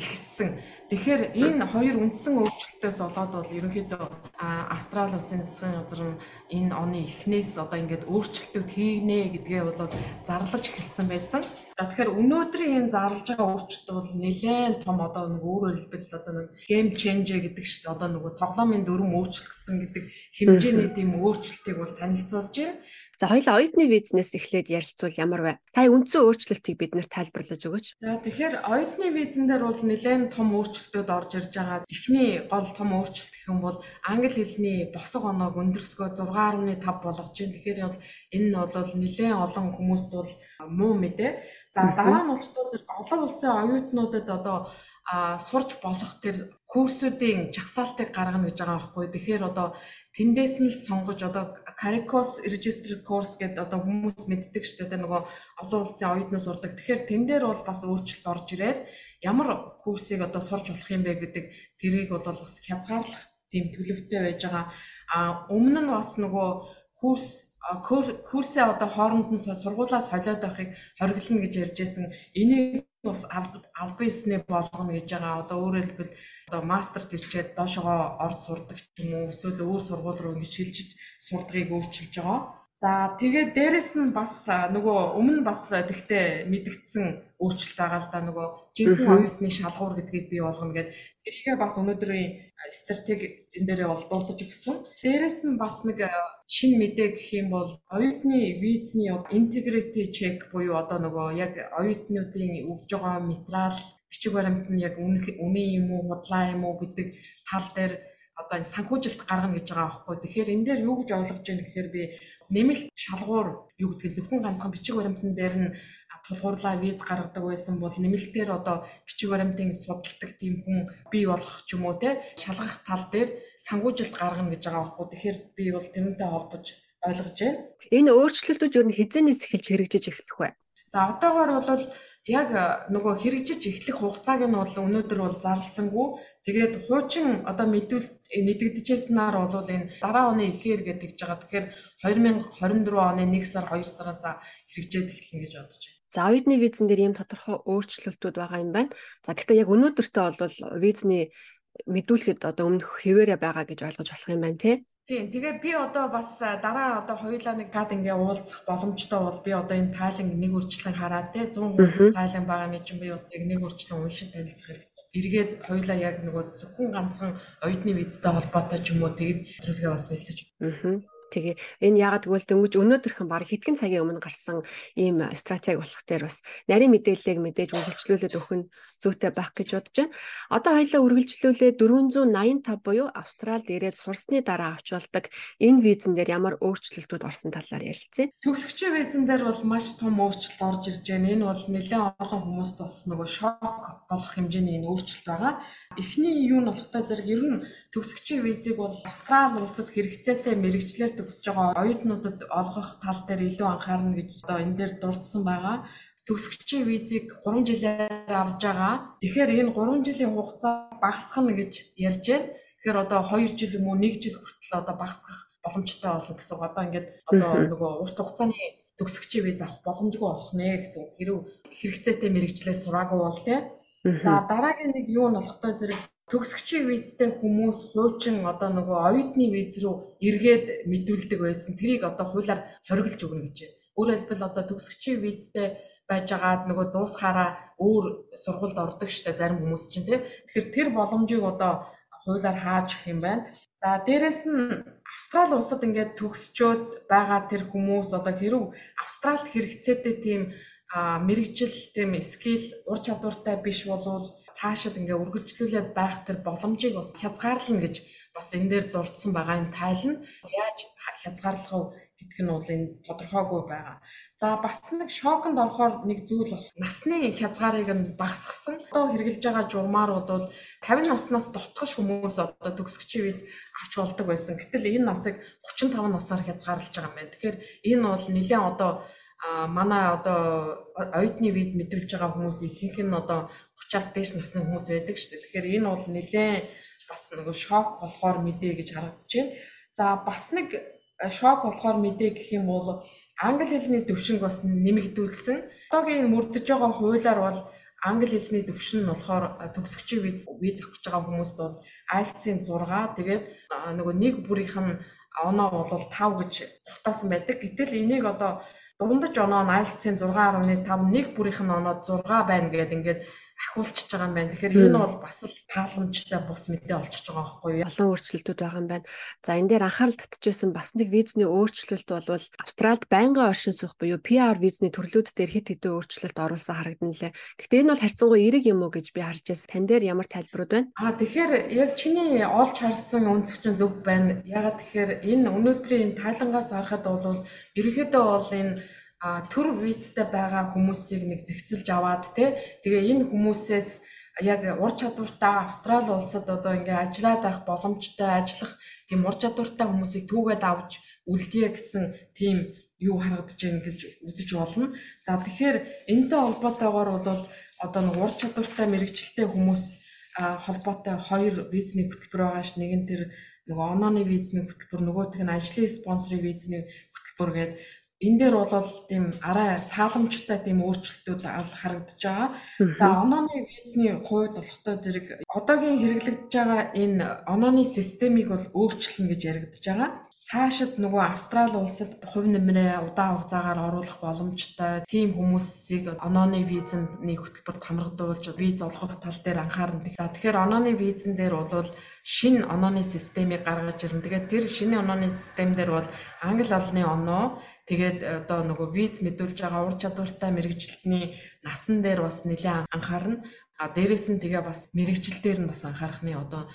ихссэн. Тэгэхээр энэ хоёр үндсэн өөрчлөлтөөс болоод бол ерөнхийдөө Австрали улсын засгийн газар нь энэ оны эхнээс одоо ингээд өөрчлөлтүүд хийнэ гэдгээ бол зарлаж эхэлсэн байсан. За тэгэхээр өнөөдрийн энэ зарлж байгаа өөрчлөлт бол нэлээд том одоо нэг өөрөөр хэлбэл одоо нэг game changer гэдэг шүү дээ. Одоо нөгөө тоглоомын дүрм өөрчлөгдсөн гэдэг хэмжээний тийм өөрчлөлтийг бол танилцуулж байна. За хоёлаа оюутны визнес эхлээд ярилцвал ямар вэ? Та үндсэн өөрчлөлтийг биднэрт тайлбарлаж өгөөч. За тэгэхээр оюутны визэн дээр бол нэлээд том өөрчлөлтүүд орж ирж байгаа. Эхний гол том өөрчлөлт гэх юм бол англи хэлний босго оноог өндөрсгөө 6.5 болгож байна. Тэгэхээр бол энэ нь бол нэлээд олон хүмүүст бол муу мэдээ. За дараа нь болохоор олон улсын оюутнуудад одоо а сурч болох тэр курсуудын жагсаалтыг гаргана гэж байгаа байхгүй. Тэгэхээр одоо тэндээс нь л сонгож одоо Caricos Registered Course гэдэг одоо хүмүүс мэддэг шүү дээ нөгөө олон улсын оюутнууд сурдаг. Тэгэхээр тэн дээр бол бас өөрчлөлт орж ирээд ямар курсыг одоо сурч болох юм бэ гэдэг тэрийг бол бас хязгаарлах тийм төлөвтэй байж байгаа. А өмнө нь бас нөгөө курс курсээ одоо хооронд нь сургуулаа солиод байхыг хориглоно гэж ярьж байсан. Энийг бас албан ёсны болгоно гэж байгаа. Одоо өөрөөр хэлбэл одоо мастерт ирчээд доошогоо орж сурдаг ч юм уу эсвэл өөр сургууль руу ингэж шилжиж сурдгийг өөрчилж байгаа. За тэгээд дээрэс нь бас нөгөө өмнө бас тэгтээ мэдгдсэн өөрчлөлт байгаа л да нөгөө жинхэнэ оюутны шалгуур гэдгийг бий болгоно гэд тэрийгээ бас өнөөдрийн стратеги энэ дээрээ бол дуудаж өгсөн. Дээрэс нь бас нэг шин мэдээ гэх юм бол оюутны визний integrity check буюу одоо нөгөө яг оюутнуудын өгж байгаа материал бичиг баримт нь яг үнэн юм уу, худлаа юм уу гэдэг тал дээр одоо санхүүжилт гаргана гэж байгаа байхгүй. Тэгэхээр энэ дээр юу гэж ойлгож байна гэхээр би нэмэлт шалгуур юу гэдгийг зөвхөн ганцхан бичиг баримтан дээр нь тулгуурлаа виз гаргадаг байсан бол нэмэлтээр одоо бичиг баримтын судалдаг тийм хүн бий болох ч юм уу те шалгах тал дээр сангуужилт гаргана гэж байгаа байхгүй. Тэгэхээр би бол тэрнтэй холбож ойлгож байна. Энэ өөрчлөлтүүд ер нь хизэнээс эхэлж хэрэгжиж эхлэх вэ? За одоогоор бол яг нөгөө хэрэгжиж эхлэх хугацааг нь бол өнөөдөр бол зарлсангүй. Тэгээд хуучин одоо мэдүүл мэдэгдэжсэнээр бол энэ дараа оны ихээр гэдэг гэж байгаа. Тэгэхээр 2024 оны 1 сар 2 сараас хэрэгжээд эхэлнэ гэж бодож байна. За оюутны визэн дээр ийм тодорхой өөрчлөлтүүд байгаа юм байна. За гэхдээ яг өнөөдөртөө бол визний мэдүүлэхэд одоо өмнөх хэвээрээ байгаа гэж ойлгож болох юм байна тий. Тийм. Тэгээд би одоо бас дараа одоо хоёулаа нэг гад ингээ уулзах боломжтой бол би одоо энэ тайлан нэг үржлэн хараад те 100% тайлан байгаа юм чинь би бас яг нэг үржлэн уншиж танилцах хэрэгтэй. Эргээд хоёулаа яг нөгөө зөвхөн ганцхан оюутны визтэй холбоотой ч юм уу тэгж төлөвлөгөө бас бэлдэж. Аа. Тэгээ энэ ягаад гэвэл дөнгөж өнөөдөрхөн баг хэдхэн цагийн өмнө гарсан ийм стратеги болох дээр бас нарийн мэдээллийг мэдээж үргэлжлүүлээд өгөх нь зүйтэй байх гэж бодож байна. Одоо хоёлаа үргэлжлүүлээ 485 буюу Австралид ирээд сурсны дараа авч болдог энэ визэн дээр ямар өөрчлөлтүүд орсон талаар ярилцъя. Төгсөгчийн визэн дээр бол маш том өөрчлөлт орж ирж байна. Энэ бол нэлээд олон хүмүүст бас нөгөө шок болох хэмжээний энэ өөрчлөлт байгаа. Эхний юу нь болохтой зэрэг ер нь төгсөгчийн визийг бол Австрали улсад хэрэгцээтэй мэрэгчлэр төгсөж байгаа оюутнуудад олгох тал дээр илүү анхаарна гэж одоо энэ дээр дурдсан байгаа төгсөгчийн визийг 3 жилээр авж байгаа. Тэгэхээр энэ 3 жилийн хугацаа багасгах гэж ярьж байна. Тэгэхээр одоо 2 жил юм уу 1 жил хүртэл одоо багасгах боломжтой болно гэсэн. Одоо ингээд одоо нөгөө урт хугацааны төгсөгчийн виз авах боломжгүй болох нэ гэсэн. Хэрэг хэрэгцээтэй мэрэгчлэр сураагүй бол тий. За дараагийн нэг юу нь болохтой зэрэг төгсөгчийн визтэй хүмүүс хуучин одоо нөгөө оюутны виз рүү эргээд мэдүүлдэг байсан. Тэрийг одоо хуулиар хориглож өгнө гэж байна. Өөрөөр хэлбэл одоо төгсөгчийн визтэй байж байгаад нөгөө дуусахаараа өөр сургуульд ордог штэ зарим хүмүүс чинь тий. Тэгэхээр тэр боломжийг одоо хуулиар хааж өгөх юм байна. За дээрэс нь Австрали улсад ингээд төгсчөөд байгаа тэр хүмүүс одоо хэрв Австралид хэрэгцээтэй тийм мэрэгжил тийм скил ур чадвартай биш болвол цаашид ингээ үргэлжлүүлээд байх тэр боломжийг бас хязгаарлана гэж бас энэ дээр дурдсан байгаа энэ тайлна яаж хязгаарлах вэ гэдг нь бол энэ тодорхойгүй байгаа. За бас нэг шоконд орохоор нэг зүйл бол насны хязгаарыг нь багасгасан. Одоо хэрэгжилж байгаа журмаар бол 50 наснаас дотгош хүмүүс одоо төгсгчийн виз авч болдог байсан. Гэтэл энэ насыг 35 насаар хязгаарлаж байгаа юм байна. Тэгэхээр энэ бол нэлээд одоо манай одоо оюутны виз мэдрүүлж байгаа хүмүүс ихэнх нь одоо 30-аас дээш насны хүмүүс байдаг шүү дээ. Тэгэхээр энэ бол нэлээд бас нэг шок болохоор мэдээ гэж харагдаж байна. За бас нэг шок болохоор мэдээ гэх юм бол англи хэлний төвшинг бас нэмэгдүүлсэн. Одоогийн мөрдөж байгаа хуулиар бол англи хэлний төвшин нь болохоор төгсөгчийн виз виз авч байгаа хүмүүст бол IELTS-ийн 6 тэгээд нөгөө нэг бүрийнх нь оноо бол 5 гэж тогтоосон байдаг. Гэтэл энийг одоо дундаж оноо нь IELTS-ийн 6.5 нэг бүрийнх нь оноо 6 байна гэдэг ингээд ахиулчихж байгаа юм байна. Тэгэхээр энэ бол бас л тааламжтай бус мэдээ олчиж байгаа байхгүй юу? Олон өөрчлөлтүүд байгаа юм байна. За энэ дээр анхаарал татчихсан бас нэг визний өөрчлөлт бол Австралид байнгын оршин суух буюу PR визний төрлүүд дээр хэд хэдэн өөрчлөлт оруулсан харагдана лээ. Гэхдээ энэ бол харьцангуй эерэг юм уу гэж би харж байсан. Тан дээр ямар тайлбарууд байна? Аа тэгэхээр яг чиний олж харсан өнцгч зөв байна. Ягаад тэгэхээр энэ өнөөдрийн тайлангаас харахад бол ерөнхийдөө бол энэ төр визтэй байгаа хүмүүсийг нэг зэгцэлж аваад те тэгээ энэ хүмүүсээс яг ур чадвартай Австрали улсад одоо ингээ ажиллаад байх боломжтой ажиллах тийм ур чадвартай хүмүүсийг түүгээд авч үлдээ гэсэн тийм юу харагдаж байна гэж үзэж болно. За тэгэхээр энэтэй холбоотойгоор бол одоо нэг ур чадвартай мэрэгчлээ хүмүүс холбоотой хоёр визний хөтөлбөр байгаа ш. Нэг нь тэр нөгөө онооны визний хөтөлбөр, нөгөөх нь ажлын спонсорын визний хөтөлбөр гэдэг энэ дээр бол тийм арай тааламжтай тийм өөрчлөлтүүд харагдаж байгаа. За онооны визний хувьд болохтой зэрэг одоогийн хэрэглэгдэж байгаа энэ онооны системийг бол өөрчлөн гэж яригдж байгаа. Цаашид нөгөө Австрали улсад хувь нэмрээ удаан хугацаагаар оруулах боломжтой тийм хүмүүсийг онооны визний хөтөлбөрт хамрагдуулж виз олгох тал дээр анхаарна. За тэгэхээр онооны визэн дээр бол шинэ онооны системийг гаргаж ирнэ. Тэгээд тэр шинэ онооны систем дээр бол англи олны оноо Тэгээд э, одоо нөгөө виз мэдүүлж байгаа ур чадвартай мэрэгжилтний насан дээр бас нэлээд анхаарна. А дээрэс нь тэгээ бас мэрэгжил дээр нь бас анхаарахны одоо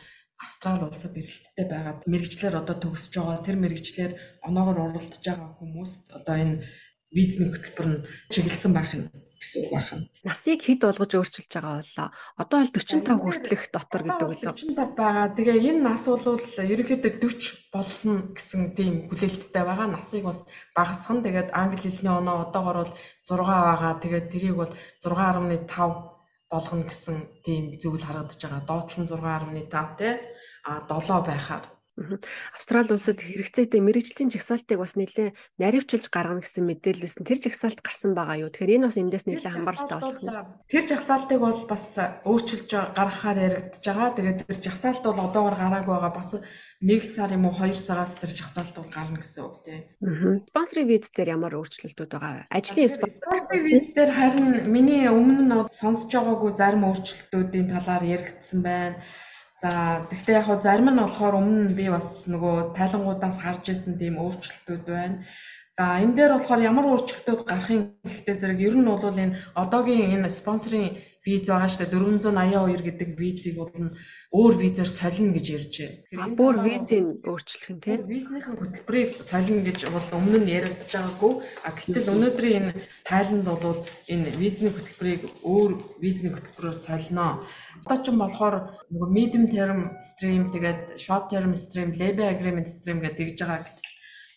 Австрали улсад эрэлттэй байгаад мэрэгчлэр одоо төгсөж байгаа тэр мэрэгчлэр оноогоор оролдож байгаа хүмүүс одоо энэ визний хөтөлбөр нь чиглэсэн байх нь гэсэн үг байна. Насыг хэд болгож өөрчилж байгаа боллоо. Одоо бол 45 хүртэлх дотор гэдэг үлээ. 45 байгаа. Тэгээ энэ нас бол ерөнхийдөө 40 болно гэсэн тийм хүлээлттэй байгаа. Насыг бас багасгах нь тэгээд англи хэлний оноо одоогор бол 6 байгаа. Тэгээд тэрийг бол 6.5 болгоно гэсэн тийм зүйл харагдаж байгаа. Доотлон 6.5 те а 7 байхаар Австрали улсад хэрэгцээтэй мэрэгжлийн жагсаалтыг бас нэлээд наривчилж гаргана гэсэн мэдээлэл байсан. Тэр жагсаалт гарсан байгаа юу? Тэгэхээр энэ бас эндээс нэлээд хамааралтай болох нь. Тэр жагсаалтыг бол бас өөрчилж гаргахаар яригдж байгаа. Тэгээд тэр жагсаалт бол одоогор гараагүй байгаа. Бас нэг сар юм уу хоёр сараас тэр жагсаалт бол гарна гэсэн үг тийм. Спонсорын виз дээр ямар өөрчлөлтүүд байгаа вэ? Ажлын спонсорын виз дээр харин миний өмнө нь сонсож байгаагүй зарим өөрчлөлтүүдийн талаар яригдсан байна За тэгвэл яг хоо зарим нь болохоор өмнө би бас нөгөө тайлангуудаас харж исэн тийм өөрчлөлтүүд байна. За энэ дээр болохоор ямар өөрчлөлтүүд гарахын гэхдээ зэрэг ер нь бол энэ одоогийн энэ спонсорын виз байгаа шүү дээ 482 гэдэг визийг бол нь өөр визээр солино гэж ярьж байна. Бүр визийн өөрчлөх нь тийм. Визийнхээ хөтөлбөрийг солино гэж бол өмнө нь яригдж байгаагүй. А гэтэл өнөөдрийн энэ тайланд бол энэ визний хөтөлбөрийг өөр визний хөтөлбөрөөр солино Одоо ч юм болохоор нөгөө medium term stream тэгээд short term stream, labor agreement stream гэдэг тэгж байгаа.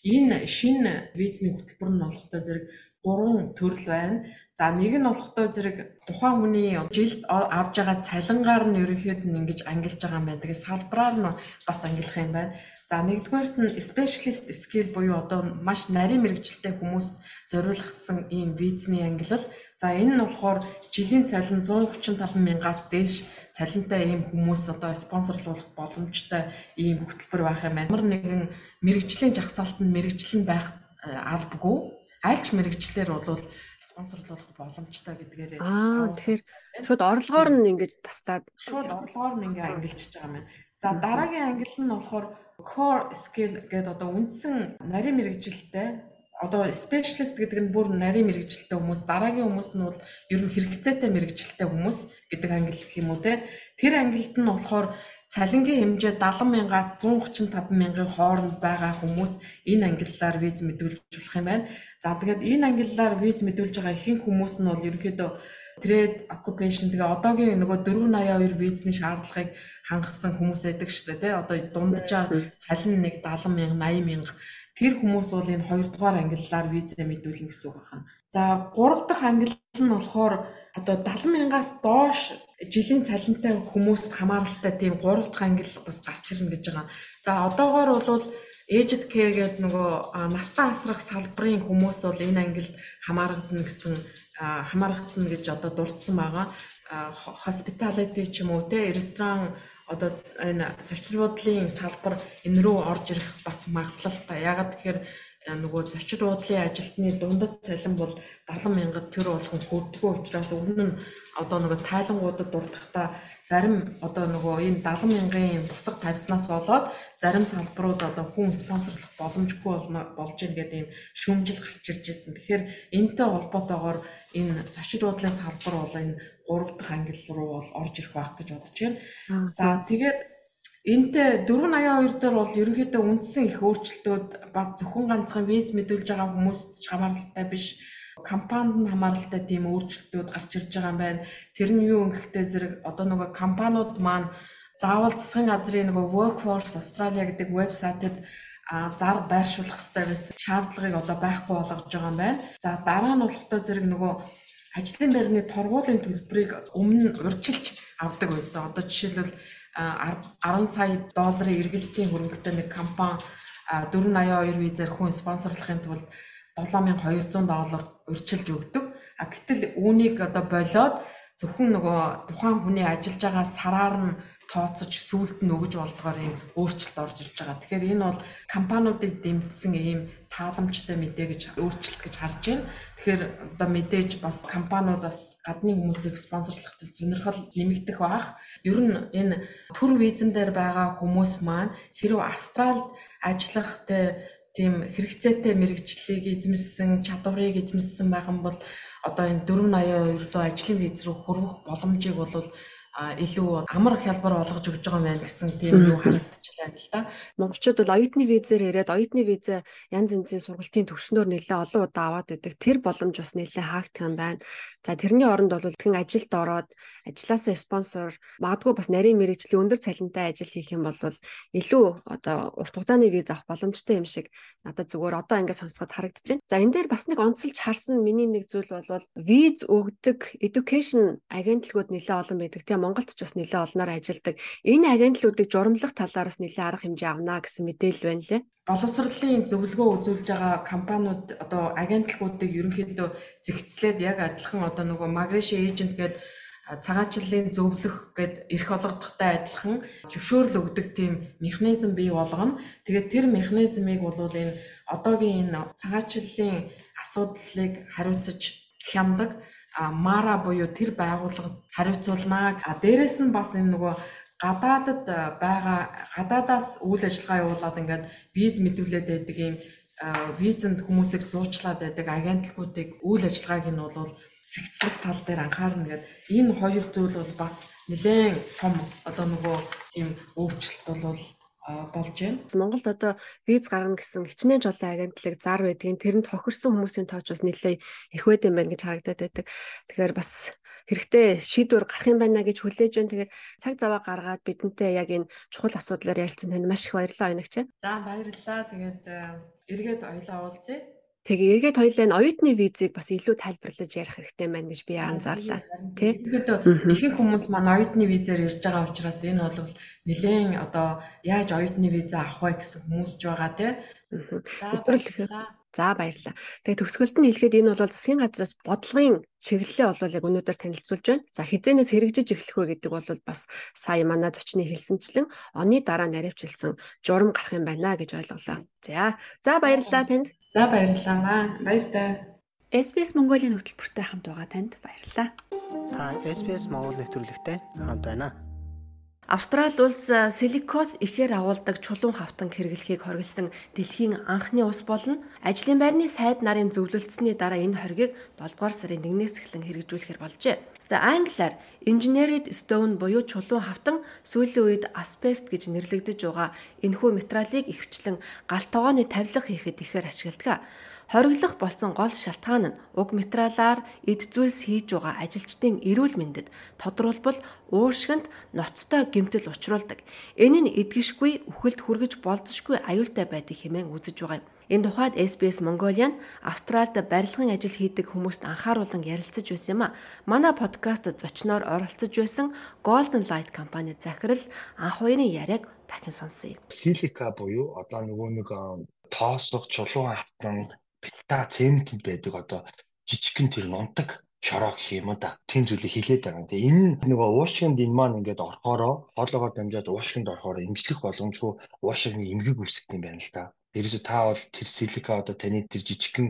Энэ шинэ визний хөтөлбөр нь болохтой зэрэг гурван төрөл байна. За нэг нь болохтой зэрэг тухайн хүний жилд авж байгаа цалингаар нь ерөнхийд нь ингэж ангилж байгаа юм байна. Тэгээд салбараар нь бас ангилах юм байна. За нэгдүгээрт нь specialist skill буюу одоо маш нарийн мэрэгчлээ хүмүүст зориулагдсан ийм визний ангилал. За энэ нь болохоор жилийн цалин 135 мянгаас дээш цалинтай ийм хүмүүс одоо спонсорлуулах боломжтой ийм хөтөлбөр байх юм байна. Ямар нэгэн мэрэгжлийн жагсаалт нь мэрэгжил нь байх э, албагүй. Альч мэрэгчлэр бол спонсорлуулах боломжтой гэдгээр Аа тэгэхээр шууд орлогоор нь ингэж таслаад шууд орлогоор нь ингээ ангилчихж байгаа юм байна. За дараагийн англи нь болохоор core skill гэдэг одоо үндсэн нарийн мэрэгжилтэй одоо specialist гэдэг нь бүр нарийн мэрэгжилтэй хүмүүс дараагийн хүмүүс нь бол ер нь хэрэгцээтэй мэрэгжилтэй хүмүүс гэдэг англи гэх юм уу те. Тэр англид нь болохоор цалингийн хэмжээ 70 мянгаас 135 мянган хооронд байгаа хүмүүс энэ ангиллаар виз мэдүүлж болох юм байна. За тэгээд энэ ангиллаар виз мэдүүлж байгаа ихэнх хүмүүс нь бол ерөнхийдөө trade occupation тэгээ одоогийн нөгөө 482 визний шаардлагыг хангасан хүмүүс байдаг шүү дээ тий одоо дунджаар цалин нэг 70 мянга 80 мянга тэр хүмүүс бол энэ хоёрдугаар ангиллаар визээ мэдүүлнэ гэсэн үг байна. За гурав дахь ангилал нь болохоор одоо 70 мянгаас доош жилийн цалинтай хүмүүст хамааралтай тийм 3 дахь ангил бас гарч ирнэ гэж байгаа. За одоогоор бол aged care гэдэг нөгөө настан асрах салбарын хүмүүс бол энэ ангилд хамаарагдана гэсэн хамаарагдана гэж одоо дурдсан байгаа. Hospitality ч юм уу те ресторан одоо энэ зочид буудлын салбар энэ рүү орж ирэх бас магадлалтай. Ягаад тэгэхээр нөгөө зочид буудлын ажилтны дундад цалин бол 70 мянгад төр болгон хүрдэггүй учраас өмнө нь одоо нөгөө тайлангуудад дуртахта зарим одоо нөгөө ийм 70 мянган босго тавьснаас болоод зарим салбарууд одоо хүн спонсорлох боломжгүй болж ийн гэдэг ийм шүүмжил гарч ирж байсан. Тэгэхээр энэтэй холбоотойгоор энэ зочид буудлын салбар бол энэ 3 дахь ангил руу бол орж ирэх байх гэж бодож байна. За тэгээд Энтэй 482 дээр бол ерөнхийдөө үндсэн их өөрчлөлтүүд бас зөвхөн ганцхан виз мэдүүлж байгаа хүмүүст хамааралтай биш компанид нь хамааралтай тийм өөрчлөлтүүд гарч ирж байгаа юм байна. Тэр нь юу гэхтэй зэрэг одоо нөгөө компаниуд маань заавал засгийн газрын нөгөө Workforce Australia гэдэг вебсайтад зар байршуулах хэрэгтэй байсан шаардлагыг одоо байхгүй болгож байгаа юм байна. За дараа нь болохтой зэрэг нөгөө ажлын байрны торгуулийн төлбөрийг өмнө нь урьдчилж авдаг байсан. Одоо жишээлбэл 10 сая долларын эргэлтийн хөрөнгөтэй нэг компани 482 визээр хүн спонсорлохын тулд 7200 доллар урьдчилж өгдөг. А гэтэл үүнийг одоо болоод зөвхөн нөгөө тухайн хүний ажиллаж байгаа сараар нь тооцож сүулт нь өгж болдгоор ийм өөрчлөлт орж ирж байгаа. Тэгэхээр энэ бол компаниудыг дэмжсэн ийм тааламжтай мэдээ гэж өөрчлөлт гэж харж байна. Тэгэхээр одоо мэдээж бас компаниуд бас гадны хүмүүсийг спонсорлохтой сонирхол нэмэгдэх бах. Ер нь энэ төр визэн дээр байгаа хүмүүс маань хэрв Австралид ажиллах тийм хэрэгцээтэй мэрэгчлийг эзэмссэн, чадварыг эзэмссэн байгаа бол одоо энэ 482 доо ажлын виз рүү хүрэх боломжийг бол илүү амар хялбар болгож өгж байгаа юм байна гэсэн тийм юу харагдаж байна л да. Монголчууд бол оюутны визээр ирээд оюутны виза янз янзын сургалтын төвшнөр нэлээ олон удаа аваад байдаг. Тэр боломж бас нэлээ хаагдах юм байна. За тэрний оронд бол тэгэн ажилд ороод ажилласаа спонсор магадгүй бас нарийн мэрэгжлийн өндөр цалинтай ажил хийх юм бол илүү одоо урт хугацааны виз авах боломжтой юм шиг надад зүгээр одоо ингээд сонсоход харагдаж байна. За энэ дээр бас нэг онцолж харсан миний нэг зүйл бол виз өгдөг education агентлагууд нэлээ олон байдаг. Тийм Монголд ч бас нэлээд олноор ажилладаг. Энэ агентлуудыг журамлах талаараас нэлээд арга хэмжээ авна гэсэн мэдээлэл байна лээ. Боловсролын зөвлөгөө үзүүлж байгаа компаниуд одоо агентлагуудыг ерөнхийдөө зэгцлээд яг адилхан одоо нөгөө migration agent гэдэг цагаачлалын зөвлөх гэд эрх олгодохтой адилхан зөвшөөрөл өгдөг тийм механизм бий болгоно. Тэгээд тэр механизмыг бол энэ одоогийн энэ цагаачлалын асуудлыг хариуцаж хяндаг мара буюу тэр байгууллагад хариуцуулнаа. А дээрэс нь бас энэ нөгөө гадаадад байгаа гадаадаас үйл ажиллагаа явуулаад ингээд виз мэдүүлээд байдаг юм визэнд хүмүүсийг зуучлаад байдаг агентлагуудыг үйл ажиллагааг нь бол цэгцлэх тал дээр анхаарна гэдэг энэ хоёр зүйл бол бас нэлээд том одоо нөгөө тийм өөрчлөлт бол болж байна. Монголд одоо виз гаргана гэсэн хичнээн жолын агентлаг зар байдгийн тэрэнд хохирсон хүмүүсийн тооч бас нэлээд их байд юм байна гэж харагдаад байдаг. Тэгэхээр бас хэрэгтэй шийдвэр гарах юм байна гэж хүлээж байна. Тэгээд цаг заваа гаргаад бидэнтэй яг энэ чухал асуудлаар ярилцсан танд маш их баярлалаа өнөгч. За баярлалаа. Тэгээд эргээд ойлаа уулзъя. Тэгээ эргээд хоёлаа нь оюутны визийг бас илүү тайлбарлаж ярих хэрэгтэй байна гэж би анзаарлаа. Тэ? Ерөөдөө ихэнх хүмүүс маань оюутны визээр ирж байгаа учраас энэ бол нэлээд одоо яаж оюутны виза авах вэ гэсэн хүмүүс ч байгаа тэ. Нэвтрүүлэх. За баярлалаа. Тэгээ төгсгөлд нь хэлэхэд энэ бол засгийн газраас бодлогын чиглэлээ бол яг өнөөдөр танилцуулж байна. За хизээнээс хэрэгжиж эхлэх вэ гэдэг бол бас сая манай зочны хэлсэнчлэн оны дараа наривчилсан журам гарах юм байна гэж ойлголоо. За за баярлалаа танд. За баярлалаа. Баяртай. SBS Mongolia хөтөлбөртэй хамт байгаа танд баярлалаа. Та SBS Монгол нэвтрүүлэгтэй хамт байна. Австрали улс силикоз ихээр агуулдаг чулуун хавтан хэрэглэхийг хориглосон дэлхийн анхны улс болно. Ажлын байрны сайд нарын зөвлөлдсөний дараа энэ хоргийг 7 дугаар сарын 1-ээс эхлэн хэрэгжүүлэхээр болжээ. За англиар engineered stone буюу чулуун хавтан сүүлийн үед asbest гэж нэрлэгдэж байгаа энэхүү материалыг ихвчлэн галт тогооны тавилга хийхэд ихээр ашигладаг. Хориглох болсон гол шалтгаан нь уг материалаар эд зүйлс хийж байгаа ажилчдын эрүүл мэндэд тодруулбал уушгинд ноцтой гэмтэл учруулдаг. Энэ нь эдгэшгүй үхэлд хүргэж болзошгүй аюултай байдаг хэмээн үзэж байгаа юм. Энэ тухайд SBS Mongolian Австральд барилгын ажил хийдэг хүмүүст анхааруулan ярилцаж байсан юм а. Манай подкаст зочноор оролцож байсан Golden Light компани захирал анх хоёрын яриаг дахин сонсъё. Силика буюу одоо нөгөө нэг тоосох чулуун автан бета цементэнд байдаг одоо жижигхэн тэр нунтаг шороо гэх юм да. Тийм зүйлийг хилээд байгаа. Тэгээ энэ нөгөө уушгинд энэ маань ингээд орхороо хоолоогоор дамжаад уушгинд орохоор имжлэх боломжгүй уушгины эмгэг үүсгэх юм байна л да. Ерөөсө та бол тэр силика одоо таны тэр жижигхэн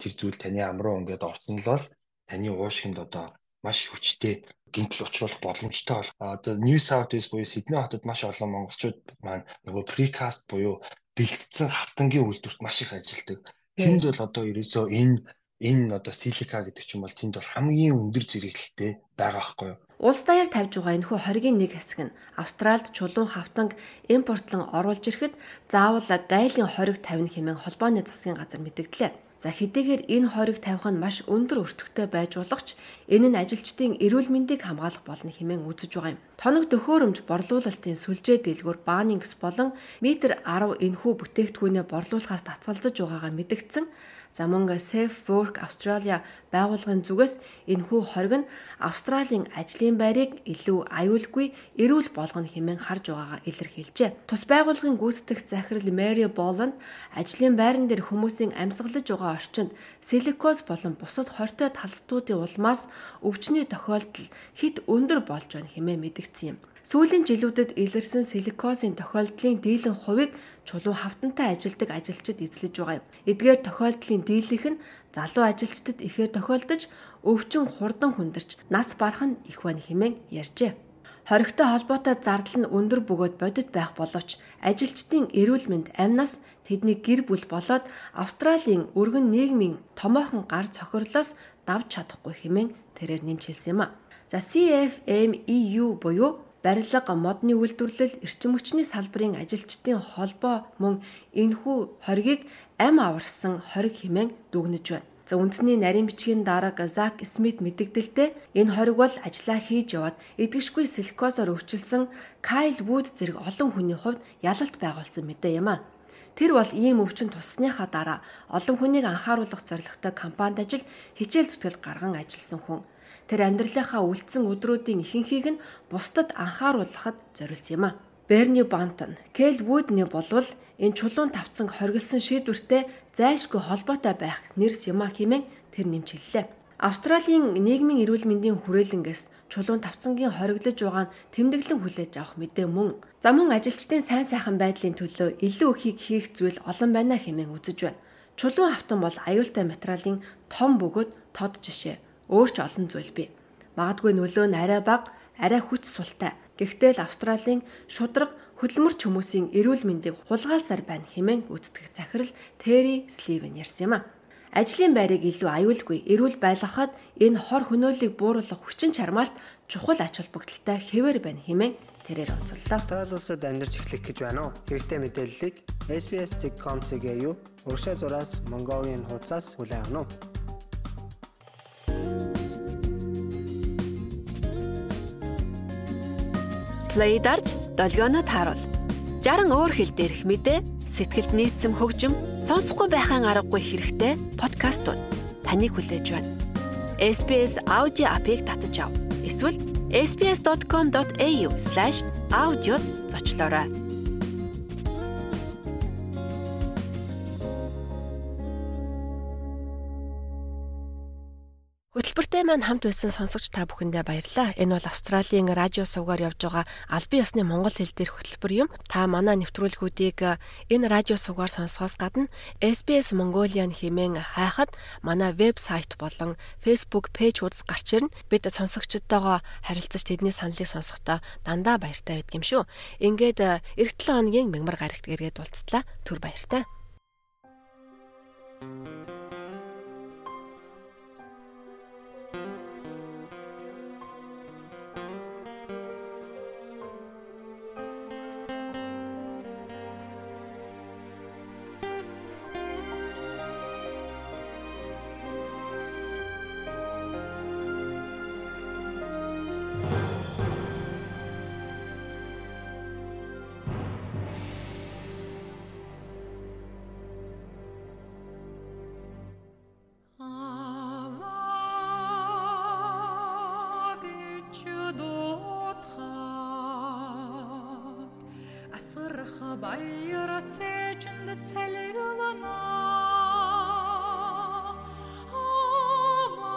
тэр зүйл таны ам руу ингээд орсон л бол таны уушгинд одоо маш хүчтэй гинтл учруулах боломжтой бол одоо New South Wales буюу Сидней хотод маш олон монголчууд маань нөгөө precast буюу бэлтгэсэн хавтангийн үйлдвэрт маш их ажилладаг Тэнд бол одоо ерөөсөө энэ энэ одоо силика гэдэг ч юм бол тэнд бол хамгийн өндөр зэрэглэлтэй байгаа байхгүй юу? Улс даяар тавьж байгаа энэхүү хоргийн нэг хэсэг нь Австральд чулуун хавтанг импортлон оруулж ирэхэд заавал гайлын хориг тавина хэмээн холбооны засгийн газар мэдгдлээ. За хэдийгээр энэ хориг тавих нь маш өндөр өртөгтэй байж болох ч энэ нь ажилчдын эрүүл мэндийг хамгаалах болно хэмээн үзэж байгаа юм. Тоног төхөөрөмж борлуулалтын сүлжээ дэлгүүр Baanings болон метр 10 энэхүү бүтээгдэхүүнээ борлуулахаас татгалзаж байгаагаа мэдгдсэн За мөн Safe Work Australia байгууллагын зүгээс энэхүү хориг нь Австралийн ажлын байрыг илүү аюулгүй эрүүл болгоно хэмээн харж байгаагаа илэрхийлжээ. Тус байгууллагын гүйцэтгэх захирал Mary Boland ажлын байран дээр хүмүүсийн амьсгалж байгаа орчинд силикоз болон бусад хортой талцтуудын улмаас өвчний тохиолдол хэд өндөр болж байна хэмээн мэдгдсэн юм. Сүүлийн жилүүдэд илэрсэн силикозын тохиолдлын дийлэн хувийг чулуу хавтантай ажилдаг ажилчид эзлэж байгаа юм. Эдгээр тохиолдлын дийлэнх нь залуу ажилчдад ихээр тохиолдож өвчин хурдан хүндэрч нас барах нь их байна хэмээн ярьжээ. Хоригтой холбоотой зардал нь өндөр бөгөөд бодит байх боловч ажилчдын эрүүл мэнд амнаас тэдний гэр бүл болоод Австралийн өргөн нийгмийн томоохон гар цохирлоос давж чадахгүй хэмээн тэрээр нэмж хэлсэн юм а. За CFMEU буюу барилга, модны үйлдвэрлэл, эрчим хүчний салбарын ажилчдын холбоо мөн энэхүү хоргийг ам аварсан хориг хэмээн дүгнэж байна. За үндэсний нарийн бичгийн дарга Зак Смит мэдэгдэлтэй энэ хориг бол ажиллаа хийж яваад эдгэшгүй силикозоор өвчлсөн Кайл Вуд зэрэг олон хүний хувьд ялалт байгуулсан мэдээ юм а. Тэр бол ийм өвчин туссныхаа дараа олон хүнийг анхааруулах зорилготой компанид ажил хичээл зүтгэл гарган ажилласан хүн тэр амьдралынхаа үлдсэн өдрүүдийн ихэнхийг нь бусдад анхааруулахад зориулсан юм а. Берни Бантон, Кел Вудны болвол энэ чулуун тавцан хоригдсан шийдвэртэй зайлшгүй холбоотой байх нэрс юм а хэмээн тэр нэмж хэллээ. Австралийн нийгмийн эрүүл мэндийн хүрээлэнгээс чулуун тавцангийн хоригдож байгаа нь тэмдэглэн хүлээж авах мэдээ мөн. За мөн ажилчдын сайн сайхан байдлын төлөө илүү ихийг хийх зүйл олон байна хэмээн үзэж байна. Чулуун автан бол аюултай материалын том бөгөөд тод жишээ өөр ч олон зүйл бий. Магадгүй нөлөө нь арай бага, арай хүч султай. Гэхдээ л Австралийн шудраг хөдөлмөрч хүмүүсийн эрүүл мэндийг хулгайлсаар байна хэмээн гүйцэтгэх захирал Терри Сливен ярьсан юм а. Ажлын байрыг илүү аюулгүй эрүүл байлгахад энэ хор хөнөөллийг бууруулах хүчин чармаалт чухал ач холбогдолтой хэвээр байна хэмээн тэрээр онцоллоо. Австрали улсад амьдарч эхлэх гэж байна уу? Хэрэгтэй мэдээллийг SBS.com.cg-ийн урагшаа зураас Mongolian хуудасаас хүлээн авах нь. Play дарж долгионо тааруул. 60 өөр хэл дээрх мэдээ, сэтгэлд нийцэм хөгжим, сонсохгүй байхын аргагүй хэрэгтэй подкастууд таныг хүлээж байна. SBS аудио апыг татаж ав. Эсвэл sbs.com.au/audio зочлоорой. Хөтөлбөртэй маань хамт байсан сонсогч та бүхэндээ баярлалаа. Энэ бол Австралийн радио сувгаар явж байгаа албан ёсны монгол хэл дээрх хөтөлбөр юм. Та манай нэвтрүүлгүүдийг энэ радио сувгаар сонсохоос гадна SBS Mongolian хэмээн хайхад манай вебсайт болон Facebook пэйж хуудас гарч ирнэ. Бид сонсогчдтойгоо харилцаж тэдний саналыг сонсохдоо дандаа баяртай байдаг юм шүү. Ингээд эх 7 хоногийн мягмар гарагт эргээд уулзтлаа. Түр баяртай. thank you Bayır ateşinde tel yılana Hava